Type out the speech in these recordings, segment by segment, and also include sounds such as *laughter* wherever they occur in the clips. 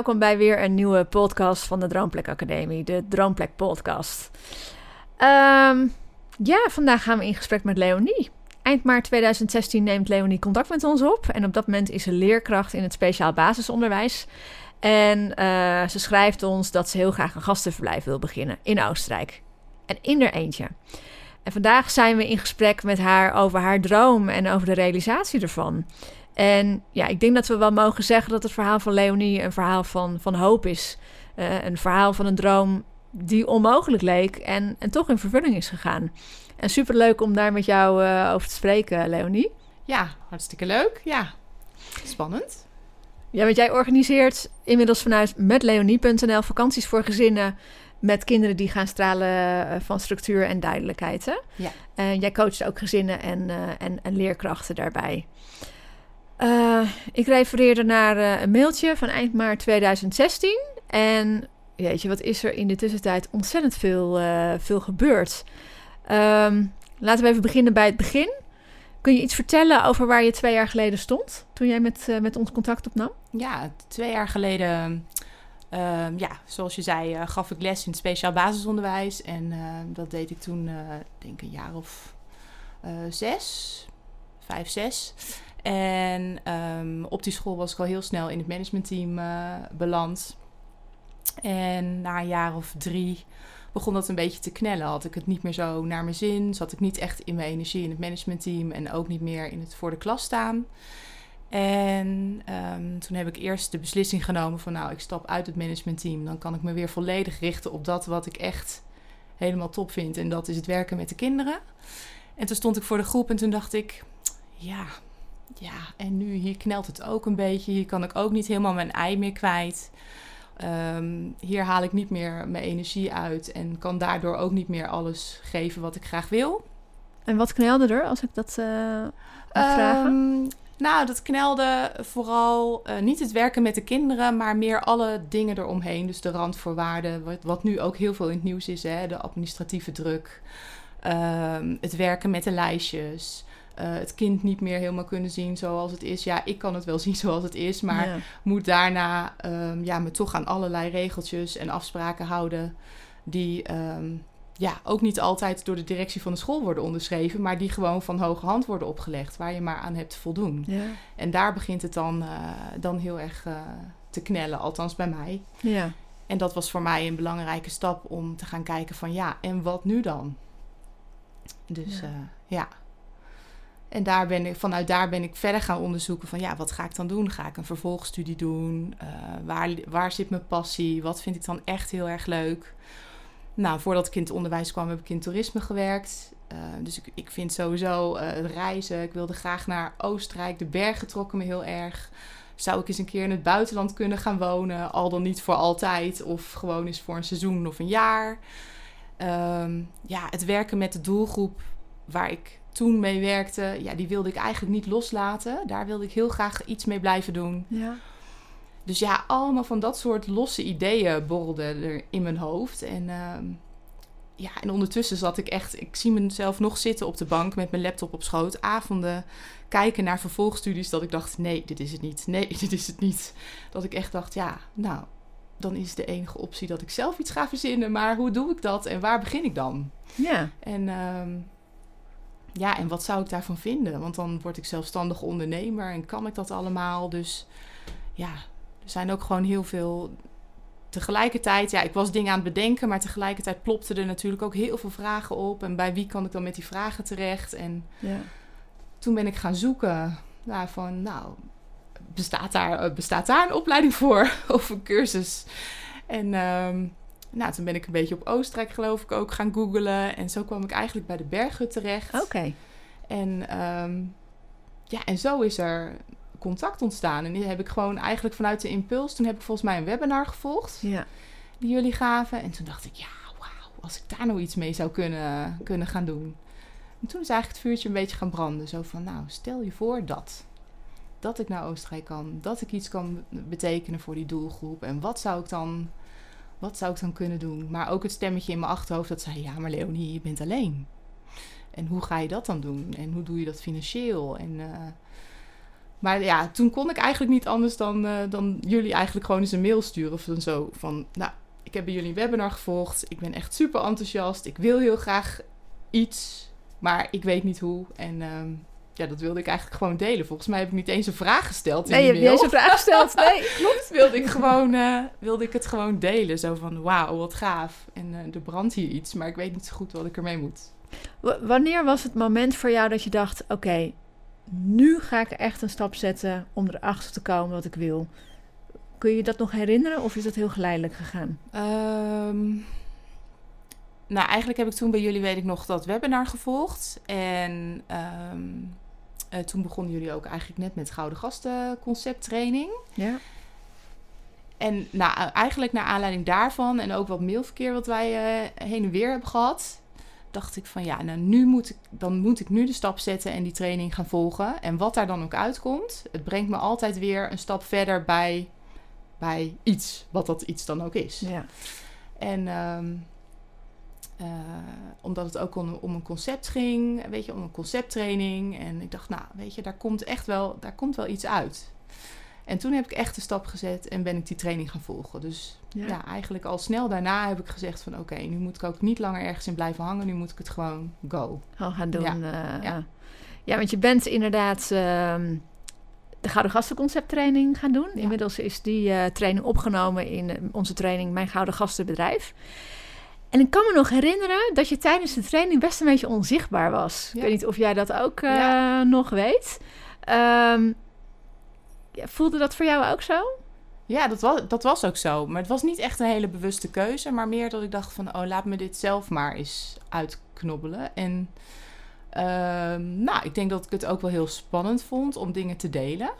Welkom bij weer een nieuwe podcast van de Droomplek Academie, de Droomplek Podcast. Ehm, ja, vandaag gaan we in gesprek met Leonie. Eind maart 2016 neemt Leonie contact met ons op en op dat moment is ze leerkracht in het speciaal basisonderwijs. En eh, ze schrijft ons dat ze heel graag een gastenverblijf wil beginnen in Oostenrijk. En in er eentje. En vandaag zijn we in gesprek met haar over haar droom en over de realisatie ervan. En ja, ik denk dat we wel mogen zeggen dat het verhaal van Leonie een verhaal van, van hoop is. Uh, een verhaal van een droom die onmogelijk leek en, en toch in vervulling is gegaan. En superleuk om daar met jou uh, over te spreken, Leonie. Ja, hartstikke leuk. Ja, spannend. Ja, want jij organiseert inmiddels vanuit metleonie.nl vakanties voor gezinnen met kinderen die gaan stralen eh, van structuur en duidelijkheid. Hè? Ja. En jij coacht ook gezinnen en, en, en leerkrachten daarbij. Uh, ik refereerde naar uh, een mailtje van eind maart 2016. En jeetje, wat is er in de tussentijd ontzettend veel, uh, veel gebeurd. Um, laten we even beginnen bij het begin. Kun je iets vertellen over waar je twee jaar geleden stond toen jij met, met ons contact opnam? Ja, twee jaar geleden, uh, ja, zoals je zei, gaf ik les in het speciaal basisonderwijs. En dat deed ik toen, denk ik, een jaar of zes, vijf, zes. En um, op die school was ik al heel snel in het managementteam uh, beland. En na een jaar of drie begon dat een beetje te knellen. Had ik het niet meer zo naar mijn zin. Zat ik niet echt in mijn energie in het managementteam. En ook niet meer in het voor de klas staan. En um, toen heb ik eerst de beslissing genomen van... nou, ik stap uit het managementteam. Dan kan ik me weer volledig richten op dat wat ik echt helemaal top vind. En dat is het werken met de kinderen. En toen stond ik voor de groep en toen dacht ik... ja, ja, en nu hier knelt het ook een beetje. Hier kan ik ook niet helemaal mijn ei meer kwijt. Um, hier haal ik niet meer mijn energie uit en kan daardoor ook niet meer alles geven wat ik graag wil. En wat knelde er, als ik dat uh, mag vragen? Um, nou, dat knelde vooral uh, niet het werken met de kinderen, maar meer alle dingen eromheen. Dus de randvoorwaarden, wat, wat nu ook heel veel in het nieuws is, hè, de administratieve druk. Um, het werken met de lijstjes. Uh, het kind niet meer helemaal kunnen zien zoals het is. Ja, ik kan het wel *laughs* zien zoals het is, maar ja. moet daarna um, ja, me toch aan allerlei regeltjes en afspraken houden. Die um, ja, ook niet altijd door de directie van de school worden onderschreven, maar die gewoon van hoge hand worden opgelegd, waar je maar aan hebt te voldoen. Ja. En daar begint het dan, uh, dan heel erg uh, te knellen, althans bij mij. Ja. En dat was voor mij een belangrijke stap om te gaan kijken van ja, en wat nu dan? Dus ja. Uh, ja. En daar ben ik, vanuit daar ben ik verder gaan onderzoeken van ja, wat ga ik dan doen? Ga ik een vervolgstudie doen? Uh, waar, waar zit mijn passie? Wat vind ik dan echt heel erg leuk? Nou, voordat ik in het onderwijs kwam, heb ik in toerisme gewerkt. Uh, dus ik, ik vind sowieso uh, reizen. Ik wilde graag naar Oostenrijk. De bergen trokken me heel erg. Zou ik eens een keer in het buitenland kunnen gaan wonen? Al dan niet voor altijd. Of gewoon eens voor een seizoen of een jaar. Um, ja, het werken met de doelgroep waar ik toen mee werkte, ja, die wilde ik eigenlijk niet loslaten. Daar wilde ik heel graag iets mee blijven doen. Ja. Dus ja, allemaal van dat soort losse ideeën borrelden er in mijn hoofd. En, uh, ja, en ondertussen zat ik echt... Ik zie mezelf nog zitten op de bank met mijn laptop op schoot. Avonden kijken naar vervolgstudies dat ik dacht... Nee, dit is het niet. Nee, *laughs* dit is het niet. Dat ik echt dacht, ja, nou... Dan is de enige optie dat ik zelf iets ga verzinnen. Maar hoe doe ik dat en waar begin ik dan? Ja. En... Uh, ja, en wat zou ik daarvan vinden? Want dan word ik zelfstandig ondernemer en kan ik dat allemaal. Dus ja, er zijn ook gewoon heel veel. Tegelijkertijd, ja, ik was dingen aan het bedenken, maar tegelijkertijd plopten er natuurlijk ook heel veel vragen op. En bij wie kan ik dan met die vragen terecht? En ja. toen ben ik gaan zoeken naar van, nou, bestaat daar, bestaat daar een opleiding voor *laughs* of een cursus? En um, nou, toen ben ik een beetje op Oostenrijk geloof ik ook gaan googlen. En zo kwam ik eigenlijk bij de berghut terecht. Oké. Okay. En um, ja, en zo is er contact ontstaan. En die heb ik gewoon eigenlijk vanuit de impuls. Toen heb ik volgens mij een webinar gevolgd. Ja. Die jullie gaven. En toen dacht ik, ja, wauw. Als ik daar nou iets mee zou kunnen, kunnen gaan doen. En toen is eigenlijk het vuurtje een beetje gaan branden. Zo van, nou, stel je voor dat. Dat ik naar Oostenrijk kan. Dat ik iets kan betekenen voor die doelgroep. En wat zou ik dan, wat zou ik dan kunnen doen? Maar ook het stemmetje in mijn achterhoofd dat zei... Ja, maar Leonie, je bent alleen. En hoe ga je dat dan doen? En hoe doe je dat financieel? En, uh, maar ja, toen kon ik eigenlijk niet anders dan, uh, dan jullie eigenlijk gewoon eens een mail sturen. Of zo van, nou, ik heb jullie een webinar gevolgd. Ik ben echt super enthousiast. Ik wil heel graag iets, maar ik weet niet hoe. En uh, ja, dat wilde ik eigenlijk gewoon delen. Volgens mij heb ik niet eens een vraag gesteld in Nee, je hebt niet eens een vraag gesteld. Nee, *laughs* klopt. wilde ik, gewoon, uh, wilde ik het gewoon delen. Zo van, wauw, wat gaaf. En uh, er brandt hier iets, maar ik weet niet zo goed wat ik ermee moet. W wanneer was het moment voor jou dat je dacht: oké, okay, nu ga ik echt een stap zetten om erachter te komen wat ik wil? Kun je je dat nog herinneren of is dat heel geleidelijk gegaan? Um, nou, eigenlijk heb ik toen bij jullie, weet ik nog, dat webinar gevolgd. En um, uh, toen begonnen jullie ook eigenlijk net met Gouden Gasten concepttraining. Ja. En nou, eigenlijk naar aanleiding daarvan en ook wat mailverkeer wat wij uh, heen en weer hebben gehad, dacht ik van ja, nou nu moet ik, dan moet ik nu de stap zetten en die training gaan volgen. En wat daar dan ook uitkomt, het brengt me altijd weer een stap verder bij, bij iets, wat dat iets dan ook is. Ja. En um, uh, omdat het ook om, om, een concept ging, weet je, om een concepttraining. En ik dacht, nou, weet je, daar komt echt wel, daar komt wel iets uit. En toen heb ik echt de stap gezet en ben ik die training gaan volgen. Dus ja, ja eigenlijk al snel daarna heb ik gezegd van... oké, okay, nu moet ik ook niet langer ergens in blijven hangen. Nu moet ik het gewoon go. Gewoon gaan doen. Ja, uh, ja. ja. want je bent inderdaad uh, de Gouden Gastenconcepttraining gaan doen. Ja. Inmiddels is die uh, training opgenomen in onze training Mijn Gouden Gastenbedrijf. En ik kan me nog herinneren dat je tijdens de training best een beetje onzichtbaar was. Ik weet niet of jij dat ook uh, nog weet. Um, voelde dat voor jou ook zo? Ja, dat was, dat was ook zo. Maar het was niet echt een hele bewuste keuze. Maar meer dat ik dacht van, oh, laat me dit zelf maar eens uitknobbelen. En uh, nou, ik denk dat ik het ook wel heel spannend vond om dingen te delen.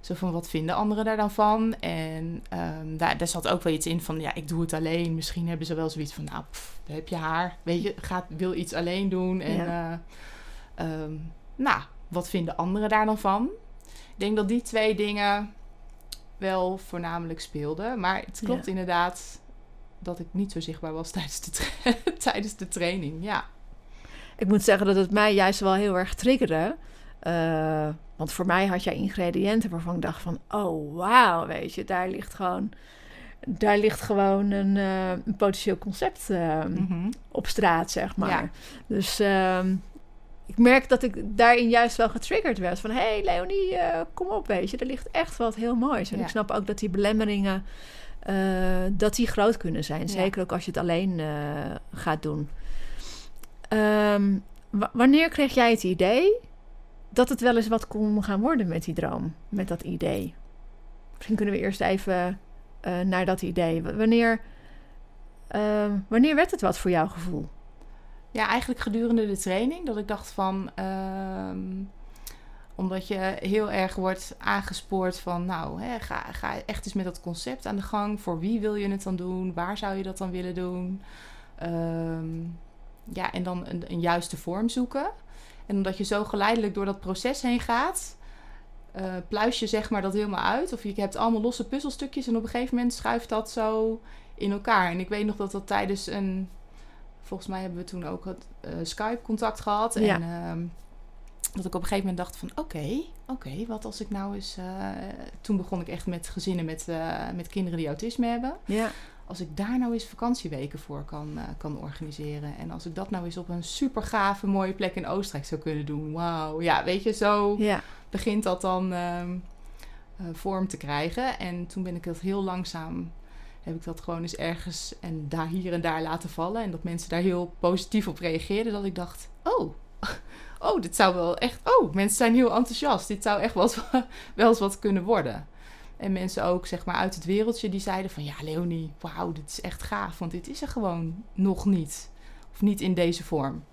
Zo van, wat vinden anderen daar dan van? En um, daar, daar zat ook wel iets in van, ja, ik doe het alleen. Misschien hebben ze wel zoiets van, nou, pff, daar heb je haar. Weet je, gaat, wil iets alleen doen. En ja. uh, um, nou, wat vinden anderen daar dan van? Ik denk dat die twee dingen wel voornamelijk speelden. Maar het klopt ja. inderdaad dat ik niet zo zichtbaar was *laughs* tijdens de, tijdens de training. Ja. Ik moet zeggen dat het mij juist wel heel erg triggerde. Uh, want voor mij had jij ingrediënten waarvan ik dacht van... oh, wauw, weet je, daar ligt gewoon... daar ligt gewoon een, uh, een potentieel concept uh, mm -hmm. op straat, zeg maar. Ja. Dus ik merk dat ik daarin juist wel getriggerd werd. Van, hé hey, Leonie, kom op, weet je. Er ligt echt wat heel moois. En ja. ik snap ook dat die belemmeringen... Dat die groot kunnen zijn. Ja. Zeker ook als je het alleen gaat doen. Um, wanneer kreeg jij het idee... dat het wel eens wat kon gaan worden met die droom? Met dat idee? Misschien kunnen we eerst even naar dat idee. Wanneer, wanneer werd het wat voor jouw gevoel? Ja, eigenlijk gedurende de training. Dat ik dacht van... Um, omdat je heel erg wordt aangespoord van... Nou, hè, ga, ga echt eens met dat concept aan de gang. Voor wie wil je het dan doen? Waar zou je dat dan willen doen? Um, ja, en dan een, juiste vorm zoeken. En omdat je zo geleidelijk door dat proces heen gaat... Uh, pluis je zeg maar dat helemaal uit. Of je hebt allemaal losse puzzelstukjes... en op een gegeven moment schuift dat zo in elkaar. En ik weet nog dat dat tijdens een Volgens mij hebben we toen ook het uh, Skype-contact gehad. Ja. En uh, dat ik op een gegeven moment dacht van... Oké, okay, oké, okay, wat als ik nou eens... Uh, toen begon ik echt met gezinnen met, met kinderen die autisme hebben. Ja. Als ik daar nou eens vakantieweken voor kan, kan organiseren. En als ik dat nou eens op een super gave, mooie plek in Oostenrijk zou kunnen doen. Wauw, ja, weet je, zo ja. begint dat dan ehm, vorm te krijgen. En toen ben ik dat heel langzaam heb ik dat gewoon eens ergens en daar hier en daar laten vallen. En dat mensen daar heel positief op reageerden. Dat ik dacht, oh, *laughs* oh, dit zou wel echt... Oh, mensen zijn heel enthousiast. Dit zou echt wel eens, *laughs* wel eens wat kunnen worden. En mensen ook, zeg maar, uit het wereldje die zeiden van... Ja, Leonie, wauw, dit is echt gaaf. Want dit is er gewoon nog niet. Of niet in deze vorm.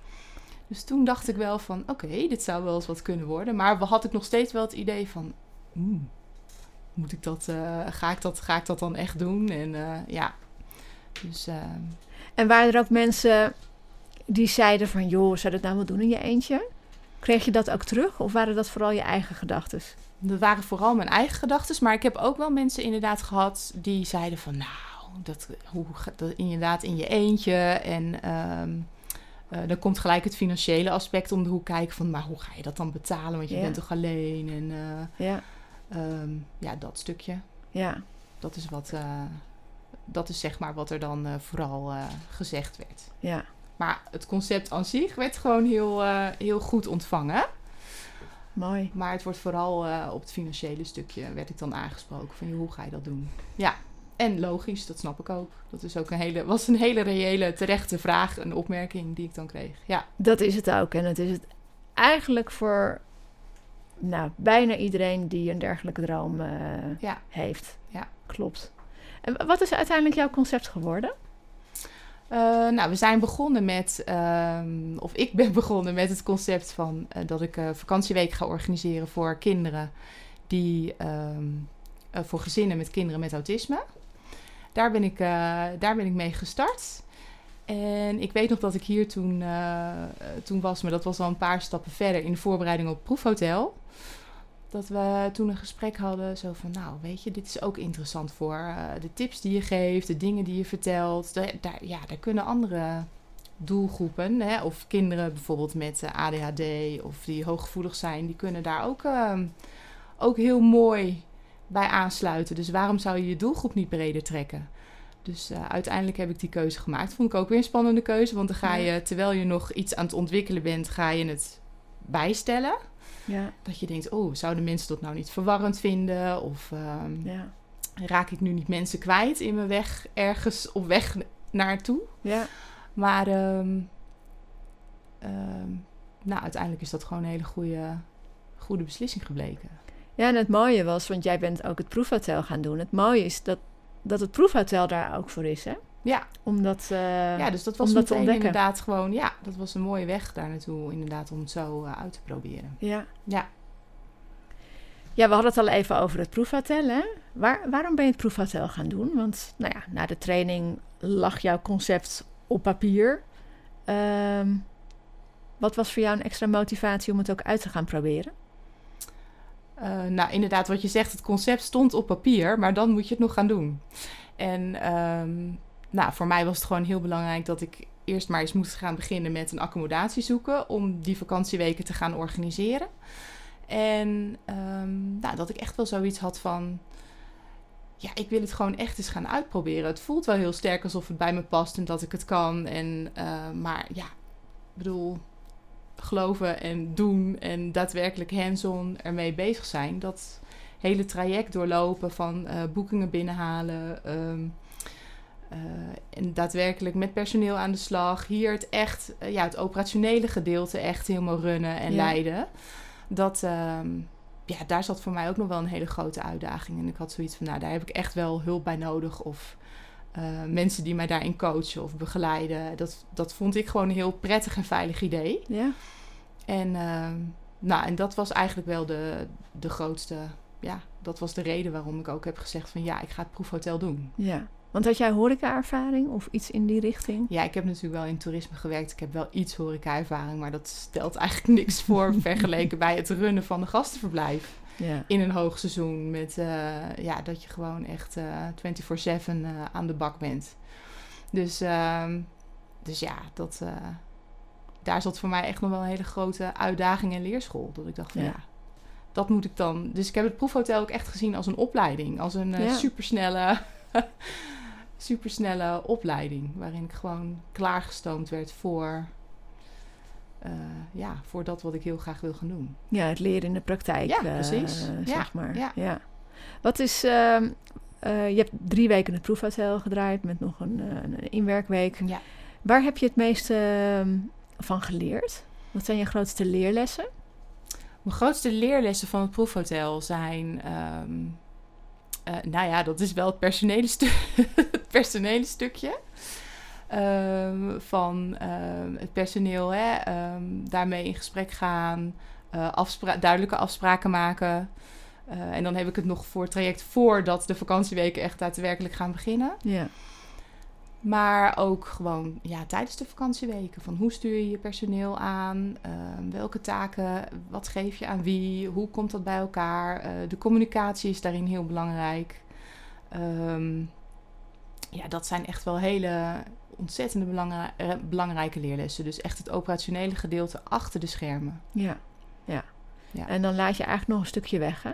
Dus toen dacht ik wel van, oké, dit zou wel eens wat kunnen worden. Maar had ik nog steeds wel het idee van... oeh, moet ik dat, eh, ga, ik dat, ga ik dat dan echt doen? En eh, ja, dus... eh, En waren er ook mensen die zeiden van... joh, zou dat nou wel doen in je eentje? Kreeg je dat ook terug? Of waren dat vooral je eigen gedachten? Dat waren vooral mijn eigen gedachten. Maar ik heb ook wel mensen inderdaad gehad die zeiden van... Nou, dat, hoe, dat, inderdaad in je eentje. En eh, dan komt gelijk het financiële aspect om de hoek kijken. Van, maar hoe ga je dat dan betalen? Want je Ja. bent toch alleen? En eh, Ja, ehm, ja, dat stukje. ja, Dat is, wat, eh, dat is zeg maar wat er dan vooral gezegd werd. ja. Maar het concept aan zich werd gewoon heel, heel goed ontvangen. Mooi. Maar het wordt vooral eh, op het financiële stukje werd ik dan aangesproken van hoe ga je dat doen? Ja, en logisch, dat snap ik ook. Dat is ook een hele, was een hele reële, terechte vraag, een opmerking die ik dan kreeg. Ja, Dat is het ook. En het is het eigenlijk voor nou, bijna iedereen die een dergelijke droom eh, ja. heeft. Ja. Klopt. En wat is uiteindelijk jouw concept geworden? Eh, nou, we zijn begonnen met, ehm, of ik ben *laughs* begonnen met het concept van eh, dat ik eh, vakantieweek ga organiseren voor kinderen die, ehm, eh, voor gezinnen met kinderen met autisme. Daar ben ik, daar ben ik mee gestart. En ik weet nog dat ik hier toen, toen was, maar dat was al een paar stappen verder in de voorbereiding op proefhotel. Dat we toen een gesprek hadden, zo van, nou, weet je, dit is ook interessant voor eh, de tips die je geeft, de dingen die je vertelt. Daar, daar, ja, daar kunnen andere doelgroepen, hè, of kinderen bijvoorbeeld met ADHD of die hooggevoelig zijn, die kunnen daar ook, ehm, ook heel mooi bij aansluiten. Dus waarom zou je je doelgroep niet breder trekken? Dus eh, uiteindelijk heb ik die keuze gemaakt. Vond ik ook weer een spannende keuze, want dan ga je, terwijl je nog iets aan het ontwikkelen bent, ga je het bijstellen. Ja, Dat je denkt, oh, zouden mensen dat nou niet verwarrend vinden? Of ehm, ja, raak ik nu niet mensen kwijt in mijn weg ergens op weg naartoe? ja. Maar ehm, ehm, nou, uiteindelijk is dat gewoon een hele goede, goede beslissing gebleken. Ja, en het mooie was, want jij bent ook het proefhotel gaan doen. Het mooie is dat, dat het proefhotel daar ook voor is, hè? Ja, Omdat, eh, ja dus dat was dat te ontdekken. inderdaad gewoon... Ja, dat was een mooie weg daar naartoe, inderdaad, om het zo eh, uit te proberen. ja. Ja. ja, we hadden het al even over het proefhotel, hè? Waar, waarom ben je het proefhotel gaan doen? Want, nou ja, na de training lag jouw concept op papier. Ehm, wat was voor jou een extra motivatie om het ook uit te gaan proberen? Eh, nou, inderdaad, wat je zegt, het concept stond op papier, maar dan moet je het nog gaan doen. En ehm, nou, voor mij was het gewoon heel belangrijk dat ik eerst maar eens moest gaan beginnen met een accommodatie zoeken om die vakantieweken te gaan organiseren. En ehm, nou, dat ik echt wel zoiets had van, ja, ik wil het gewoon echt eens gaan uitproberen. Het voelt wel heel sterk alsof het bij me past en dat ik het kan. En, eh, maar ja, ik bedoel, geloven en doen en daadwerkelijk hands-on ermee bezig zijn. Dat hele traject doorlopen van eh, boekingen binnenhalen. ehm, eh, en daadwerkelijk met personeel aan de slag. Hier het echt, eh, ja, het operationele gedeelte echt helemaal runnen en Ja. leiden. Dat, ehm, ja, daar zat voor mij ook nog wel een hele grote uitdaging. En ik had zoiets van, nou, daar heb ik echt wel hulp bij nodig. Of eh, mensen die mij daarin coachen of begeleiden. Dat, dat vond ik gewoon een heel prettig en veilig idee. Ja, En, ehm, nou, en dat was eigenlijk wel de, de grootste. Ja, dat was de reden waarom ik ook heb gezegd van ja, ik ga het proefhotel doen. ja. Want had jij horeca-ervaring of iets in die richting? Ja, ik heb natuurlijk wel in toerisme gewerkt. Ik heb wel iets horeca-ervaring, maar dat stelt eigenlijk *laughs* niks voor vergeleken bij het runnen van een gastenverblijf. Ja, In een hoogseizoen met eh, ja, dat je gewoon echt eh 24/7 eh, aan de bak bent. Dus, ehm, dus ja, dat, daar zat voor mij echt nog wel een hele grote uitdaging en leerschool. Dat ik dacht van Ja. ja, dat moet ik dan. Dus ik heb het proefhotel ook echt gezien als een opleiding. Als een Ja. supersnelle, *laughs* supersnelle opleiding. Waarin ik gewoon klaargestoomd werd voor, eh, ja, voor dat wat ik heel graag wil gaan doen. ja het leren in de praktijk, Ja, eh, precies. Zeg maar. ja. Ja. Wat is... ehm, eh, je hebt drie weken het proefhotel gedraaid met nog een, een inwerkweek. Ja. Waar heb je het meeste ehm, van geleerd? Wat zijn je grootste leerlessen? Mijn grootste leerlessen van het proefhotel zijn. ehm, eh, nou ja, dat is wel het personele, stu personele stukje. Ehm, van ehm, het personeel, hè, ehm, daarmee in gesprek gaan, afspra- duidelijke afspraken maken. Eh, en dan heb ik het nog voor het traject voordat de vakantieweken echt daadwerkelijk gaan beginnen. Ja. Maar ook gewoon ja, tijdens de vakantieweken. Van hoe stuur je je personeel aan? Welke taken? Wat geef je aan wie? Hoe komt dat bij elkaar? Eh, de communicatie is daarin heel belangrijk. Ja, dat zijn echt wel hele ontzettende belangrij- eh, belangrijke leerlessen. Dus echt het operationele gedeelte achter de schermen. Ja. ja. Ja. En dan laat je eigenlijk nog een stukje weg, hè?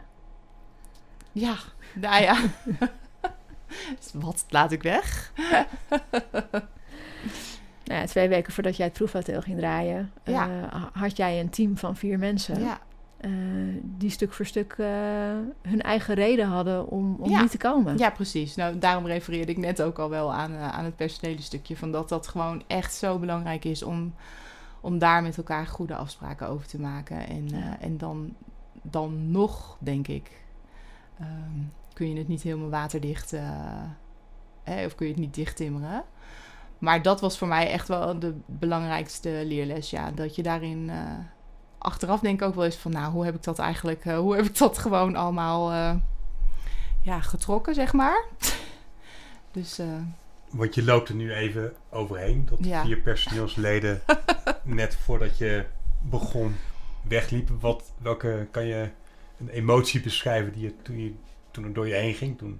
Ja, nou ja. *laughs* Wat laat ik weg? *laughs* Nou ja, twee weken voordat jij het proefhotel ging draaien, Ja. eh, had jij een team van vier mensen. Ja, eh, die stuk voor stuk eh, hun eigen reden hadden om, om Ja. niet te komen. ja, precies. Nou, daarom refereerde ik net ook al wel aan, eh, aan het personele stukje. Van dat dat gewoon echt zo belangrijk is om, om daar met elkaar goede afspraken over te maken. En, Ja. en dan, dan nog, denk ik, ehm, kun je het niet helemaal waterdicht... eh, hè, of kun je het niet dicht timmeren. Maar dat was voor mij echt wel de belangrijkste leerles. Ja, dat je daarin... achteraf denk ik ook wel eens van... Nou, hoe heb ik dat eigenlijk... eh, hoe heb ik dat gewoon allemaal... eh, ja, getrokken, zeg maar. *laughs* dus... eh, Want je loopt er nu even overheen. Dat Ja. vier personeelsleden *laughs* net voordat je begon wegliepen. Wat, welke kan je een emotie beschrijven die je toen, je toen er door je heen ging? Toen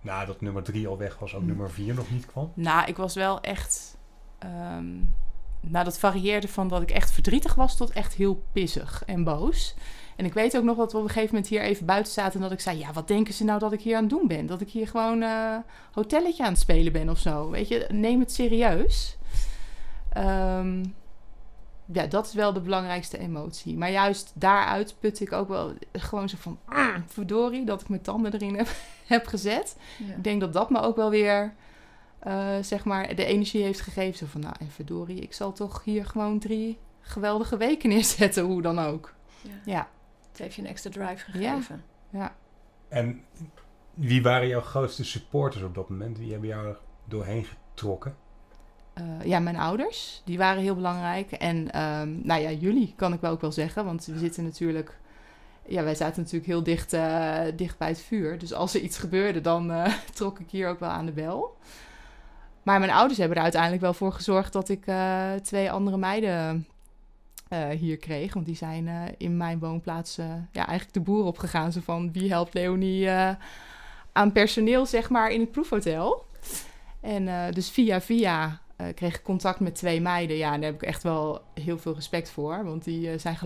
nadat nummer drie al weg was, ook Hm. nummer vier nog niet kwam. Nou, ik was wel echt. ehm, nou, dat varieerde van dat ik echt verdrietig was tot echt heel pissig en boos. En ik weet ook nog dat we op een gegeven moment hier even buiten zaten en dat ik zei: Ja, wat denken ze nou dat ik hier aan het doen ben? Dat ik hier gewoon eh hotelletje aan het spelen ben of zo. Weet je, neem het serieus. Ehm, ja, dat is wel de belangrijkste emotie. Maar juist daaruit put ik ook wel gewoon zo van: "Ah, verdorie, dat ik mijn tanden erin heb, *laughs* heb gezet. Ja. Ik denk dat dat me ook wel weer, eh, zeg maar, de energie heeft gegeven. Zo van, nou, en verdorie, ik zal toch hier gewoon drie geweldige weken *laughs* neerzetten, hoe dan ook. Ja. Ja, Het heeft je een extra drive gegeven. ja. En wie waren jouw grootste supporters op dat moment? Wie hebben jou er doorheen getrokken? Eh, ja, mijn ouders, die waren heel belangrijk. En, ehm, nou ja, jullie kan ik wel ook wel zeggen, want we zitten natuurlijk... Ja, wij zaten natuurlijk heel dicht, eh, dicht bij het vuur. Dus als er iets gebeurde, dan eh, *laughs* trok ik hier ook wel aan de bel. Maar mijn ouders hebben er uiteindelijk wel voor gezorgd dat ik eh, twee andere meiden eh, hier kreeg. Want die zijn eh, in mijn woonplaats ja, eigenlijk de boer opgegaan. Zo van, wie helpt Leonie aan personeel, zeg maar, in het proefhotel? En dus via via kreeg ik contact met twee meiden. Ja, en daar heb ik echt wel heel veel respect voor. Want die zijn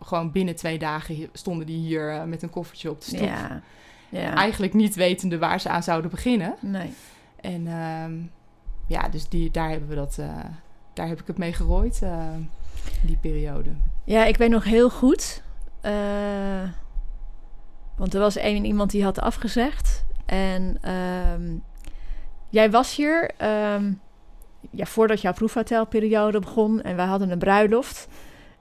gewoon binnen twee dagen stonden die hier met een koffertje op de stoep. Ja. ja. Eigenlijk niet wetende waar ze aan zouden beginnen. Nee. En ehm, ja, dus die, daar hebben we dat. eh, daar heb ik het mee gerooid, eh, die periode. Ja, ik weet nog heel goed. eh, want er was één iemand die had afgezegd. En ehm, jij was hier ehm, ja, voordat jouw proefhotelperiode begon. En wij hadden een bruiloft.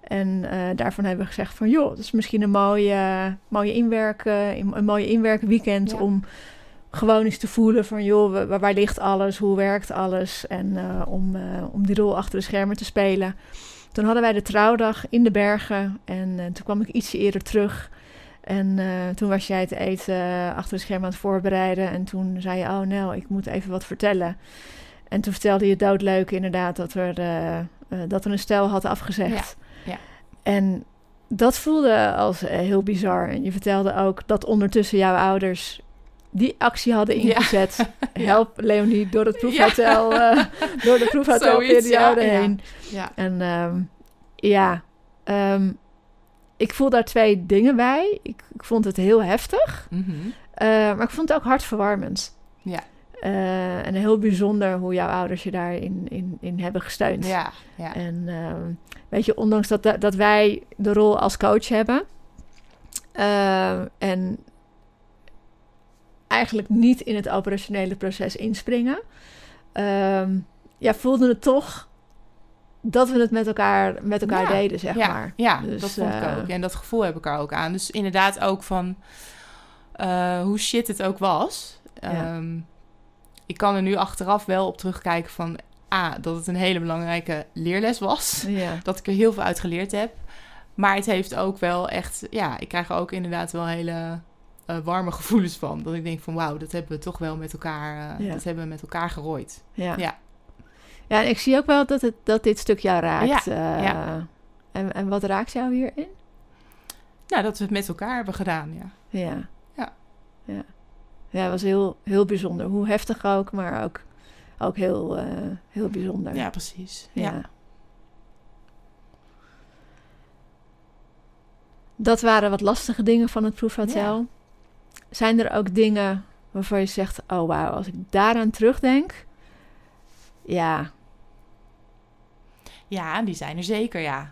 En daarvan hebben we gezegd van... joh, dat is misschien een mooie, mooie inwerk, eh, een mooie inwerkweekend... Ja. om gewoon eens te voelen van... joh, wa- waar, waar ligt alles? Hoe werkt alles? En eh, om, eh, om die rol achter de schermen te spelen... Toen hadden wij de trouwdag in de bergen en eh, toen kwam ik ietsje eerder terug. En toen was jij het eten achter de scherm aan het voorbereiden. En toen zei je, oh nou, ik moet even wat vertellen. En toen vertelde je doodleuk inderdaad dat er, dat er een stel had afgezegd. Ja, ja. En dat voelde als heel bizar. En je vertelde ook dat ondertussen jouw ouders die actie hadden ingezet. *laughs* Ja. Help Leonie door het proefhotel, eh, *laughs* door de proefhotelperiode Zoiets, ja, heen. Ja, En ehm, ja, ehm, ik voel daar twee dingen bij. Ik, ik vond het heel heftig, Mhm. eh, maar ik vond het ook hartverwarmend. Ja. Eh, en heel bijzonder hoe jouw ouders je daarin in, in hebben gesteund. ja, ja. En ehm, weet je, ondanks dat, dat wij de rol als coach hebben en eigenlijk niet in het operationele proces inspringen, ehm, ja, voelden het toch dat we het met elkaar, met elkaar Ja, deden, zeg ja, maar. Ja, Dus, dat vond ik eh, ook. En dat gevoel heb ik er ook aan. Dus inderdaad ook van eh, hoe shit het ook was. Ehm, ik kan er nu achteraf wel op terugkijken van... A, dat het een hele belangrijke leerles was. *laughs* Dat ik er heel veel uit geleerd heb. Maar het heeft ook wel echt... Ja, ik krijg er ook inderdaad wel hele eh, warme gevoelens van. Dat ik denk van wauw, dat hebben we toch wel met elkaar, Ja. dat hebben we met elkaar gerooid. Ja. Ja. Ja, en ik zie ook wel dat, het, dat dit stuk jou raakt. Ja, eh, ja. En, en wat raakt jou hierin? Nou, dat we het met elkaar hebben gedaan, ja. Ja. Ja. Ja, ja het was heel, heel bijzonder. Hoe heftig ook, maar ook, ook heel, heel bijzonder. Ja, precies. Ja. Ja. Dat waren wat lastige dingen van het proefhotel. Zijn er ook dingen waarvan je zegt: Oh wauw, als ik daaraan terugdenk. Ja, Ja, die zijn er zeker, ja.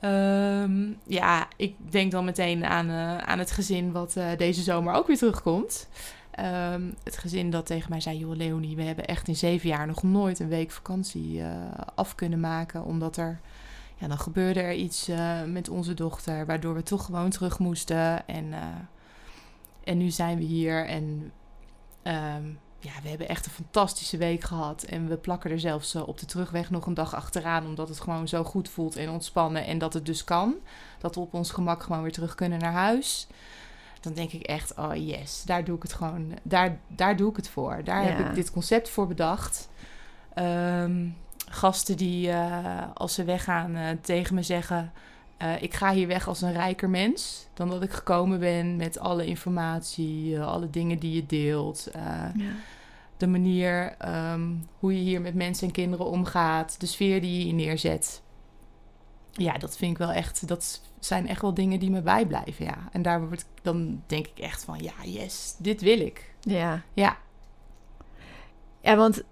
Ehm, ja, ik denk dan meteen aan, eh, aan het gezin wat eh, deze zomer ook weer terugkomt. Ehm, het gezin dat tegen mij zei, joh Leonie, we hebben echt in zeven jaar nog nooit een week vakantie eh, af kunnen maken. Omdat er, ja, dan gebeurde er iets met onze dochter, waardoor we toch gewoon terug moesten. En, en nu zijn we hier en ehm, ja, we hebben echt een fantastische week gehad. En we plakken er zelfs eh, op de terugweg nog een dag achteraan. Omdat het gewoon zo goed voelt en ontspannen. En dat het dus kan. Dat we op ons gemak gewoon weer terug kunnen naar huis. Dan denk ik echt, oh yes, daar doe ik het gewoon. Daar, daar doe ik het voor. Daar Ja. heb ik dit concept voor bedacht. Ehm, gasten die eh, als ze weggaan eh, tegen me zeggen... eh, ik ga hier weg als een rijker mens dan dat ik gekomen ben met alle informatie, eh, alle dingen die je deelt. eh, ja. de manier ehm, hoe je hier met mensen en kinderen omgaat, de sfeer die je hier neerzet. Ja, dat vind ik wel echt, dat zijn echt wel dingen die me bijblijven, ja. En daar word ik, dan denk ik echt van, ja, yes, dit wil ik. ja. Ja, Ja, want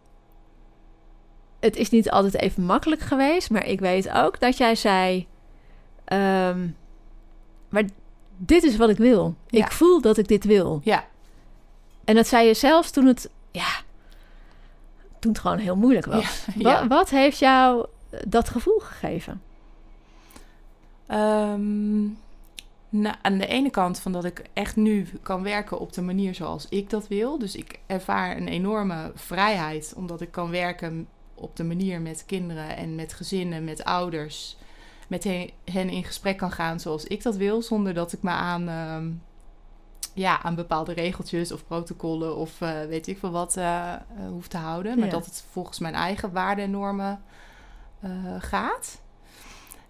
het is niet altijd even makkelijk geweest, maar ik weet ook dat jij zei: ehm, Maar dit is wat ik wil. Ja. Ik voel dat ik dit wil. ja, En dat zei je zelfs toen het, ja, toen het gewoon heel moeilijk was. ja. Wa- wat heeft jou dat gevoel gegeven? Ehm, nou, aan de ene kant van dat ik echt nu kan werken op de manier zoals ik dat wil. Dus ik ervaar een enorme vrijheid omdat ik kan werken op de manier met kinderen en met gezinnen, met ouders. Met hen, in gesprek kan gaan zoals ik dat wil, zonder dat ik me aan, ehm, ja, aan bepaalde regeltjes of protocollen of eh, weet ik veel wat eh, eh, hoef te houden. Maar Ja. dat het volgens mijn eigen waarden en normen gaat.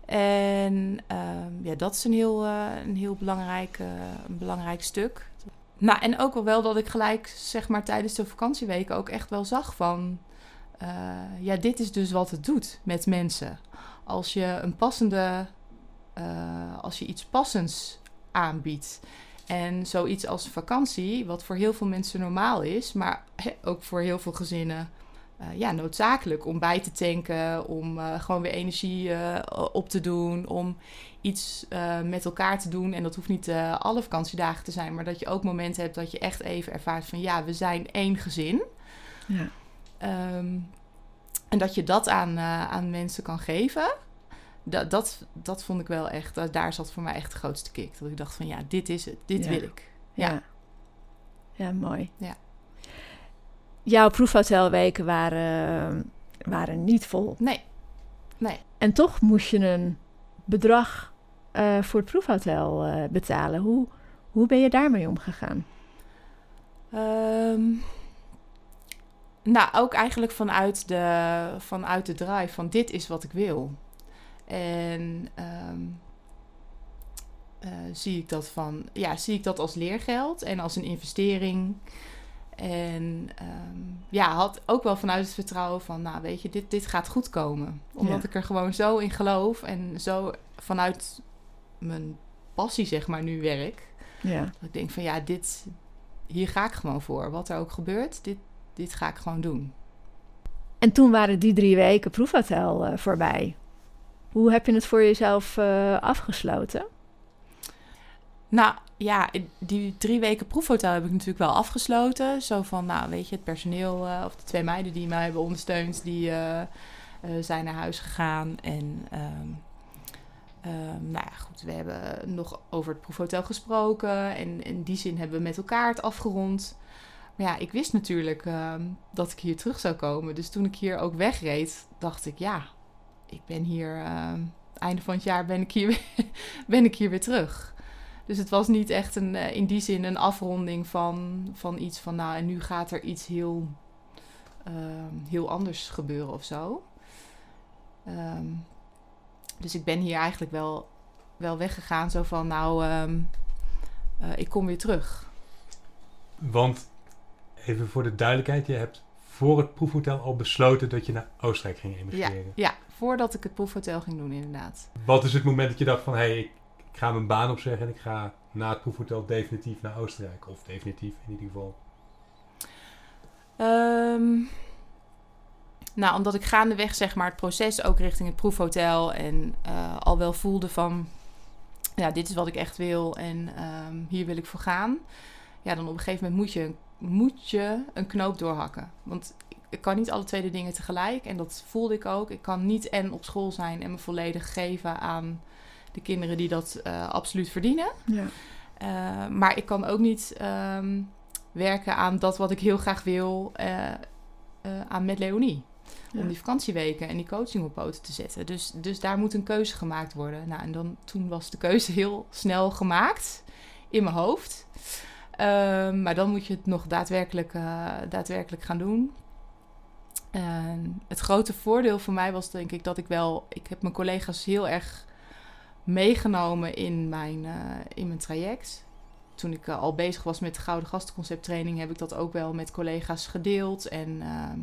En ehm, ja, dat is een heel, een heel belangrijk, een belangrijk stuk. Nou, en ook wel wel dat ik gelijk, zeg maar, tijdens de vakantieweken ook echt wel zag van... ja, dit is dus wat het doet met mensen. Als je een passende... eh, als je iets passends aanbiedt. En zoiets als vakantie, wat voor heel veel mensen normaal is... maar ook voor heel veel gezinnen eh, ja, noodzakelijk om bij te tanken, om eh, gewoon weer energie op te doen, om iets met elkaar te doen. En dat hoeft niet alle vakantiedagen te zijn, maar dat je ook momenten hebt dat je echt even ervaart van ja, we zijn één gezin. Ja. Ehm, en dat je dat aan, eh, aan mensen kan geven. Dat, dat, dat vond ik wel echt, daar zat voor mij echt de grootste kick. Dat ik dacht van ja, dit is het, dit Ja. wil ik. Ja. Ja. Ja, mooi. Ja. Jouw proefhotelweken waren, waren niet vol. Nee, nee. En toch moest je een bedrag eh, voor het proefhotel eh, betalen. Hoe, hoe ben je daarmee omgegaan? Ehm, nou, ook eigenlijk vanuit de, vanuit de drive van dit is wat ik wil. En ehm, eh, zie ik dat van, ja, zie ik dat als leergeld en als een investering. En ehm, ja, had ook wel vanuit het vertrouwen van, nou weet je, dit, dit gaat goed komen. Omdat Ja. ik er gewoon zo in geloof en zo vanuit mijn passie, zeg maar, nu werk. Ja. Dat ik denk van ja, dit, hier ga ik gewoon voor. Wat er ook gebeurt, dit, dit ga ik gewoon doen. En toen waren die drie weken proefhotel eh, voorbij. Hoe heb je het voor jezelf eh, afgesloten? Nou ja, die drie weken proefhotel heb ik natuurlijk wel afgesloten. Zo van, nou weet je, het personeel eh, of de twee meiden die mij hebben ondersteund, die zijn naar huis gegaan. En ehm, ehm, nou ja, goed, we hebben nog over het proefhotel gesproken. En in die zin hebben we met elkaar het afgerond. Maar ja, ik wist natuurlijk ehm, dat ik hier terug zou komen. Dus toen ik hier ook wegreed, dacht ik, ja, ik ben hier, ehm, einde van het jaar ben ik hier, *laughs* ben ik hier weer terug. Dus het was niet echt een, eh, in die zin een afronding van, van iets van, nou, en nu gaat er iets heel, ehm, heel anders gebeuren of zo. Dus ik ben hier eigenlijk wel, wel weggegaan, zo van, nou, eh, ik kom weer terug. Want, even voor de duidelijkheid, je hebt voor het proefhotel al besloten dat je naar Oostenrijk ging Ja, emigreren. ja, voordat ik het proefhotel ging doen, inderdaad. Wat is het moment dat je dacht van, hé, hey, ik, ik ga mijn baan opzeggen en ik ga na het proefhotel definitief naar Oostenrijk? Of definitief in ieder geval. Ehm, nou, omdat ik gaandeweg zeg maar het proces ook richting het proefhotel en eh, al wel voelde van, ja, dit is wat ik echt wil en ehm, hier wil ik voor gaan. Ja, dan op een gegeven moment moet je, moet je een knoop doorhakken. Want ik- kan niet alle twee de dingen tegelijk en dat voelde ik ook. Ik kan niet en op school zijn en me volledig geven aan de kinderen die dat eh, absoluut verdienen. Ja. Uh, maar ik kan ook niet ehm, werken aan dat wat ik heel graag wil, eh, eh, aan met Leonie. Ja. Om die vakantieweken en die coaching op poten te zetten. Dus, dus daar moet een keuze gemaakt worden. Nou, en dan, toen was de keuze heel snel gemaakt in mijn hoofd. Ehm, maar dan moet je het nog daadwerkelijk, eh, daadwerkelijk gaan doen. En het grote voordeel voor mij was denk ik dat ik wel... Ik heb mijn collega's heel erg meegenomen in mijn, eh, in mijn traject. Toen ik eh, al bezig was met de Gouden Gastenconcept training... heb ik dat ook wel met collega's gedeeld. En ehm,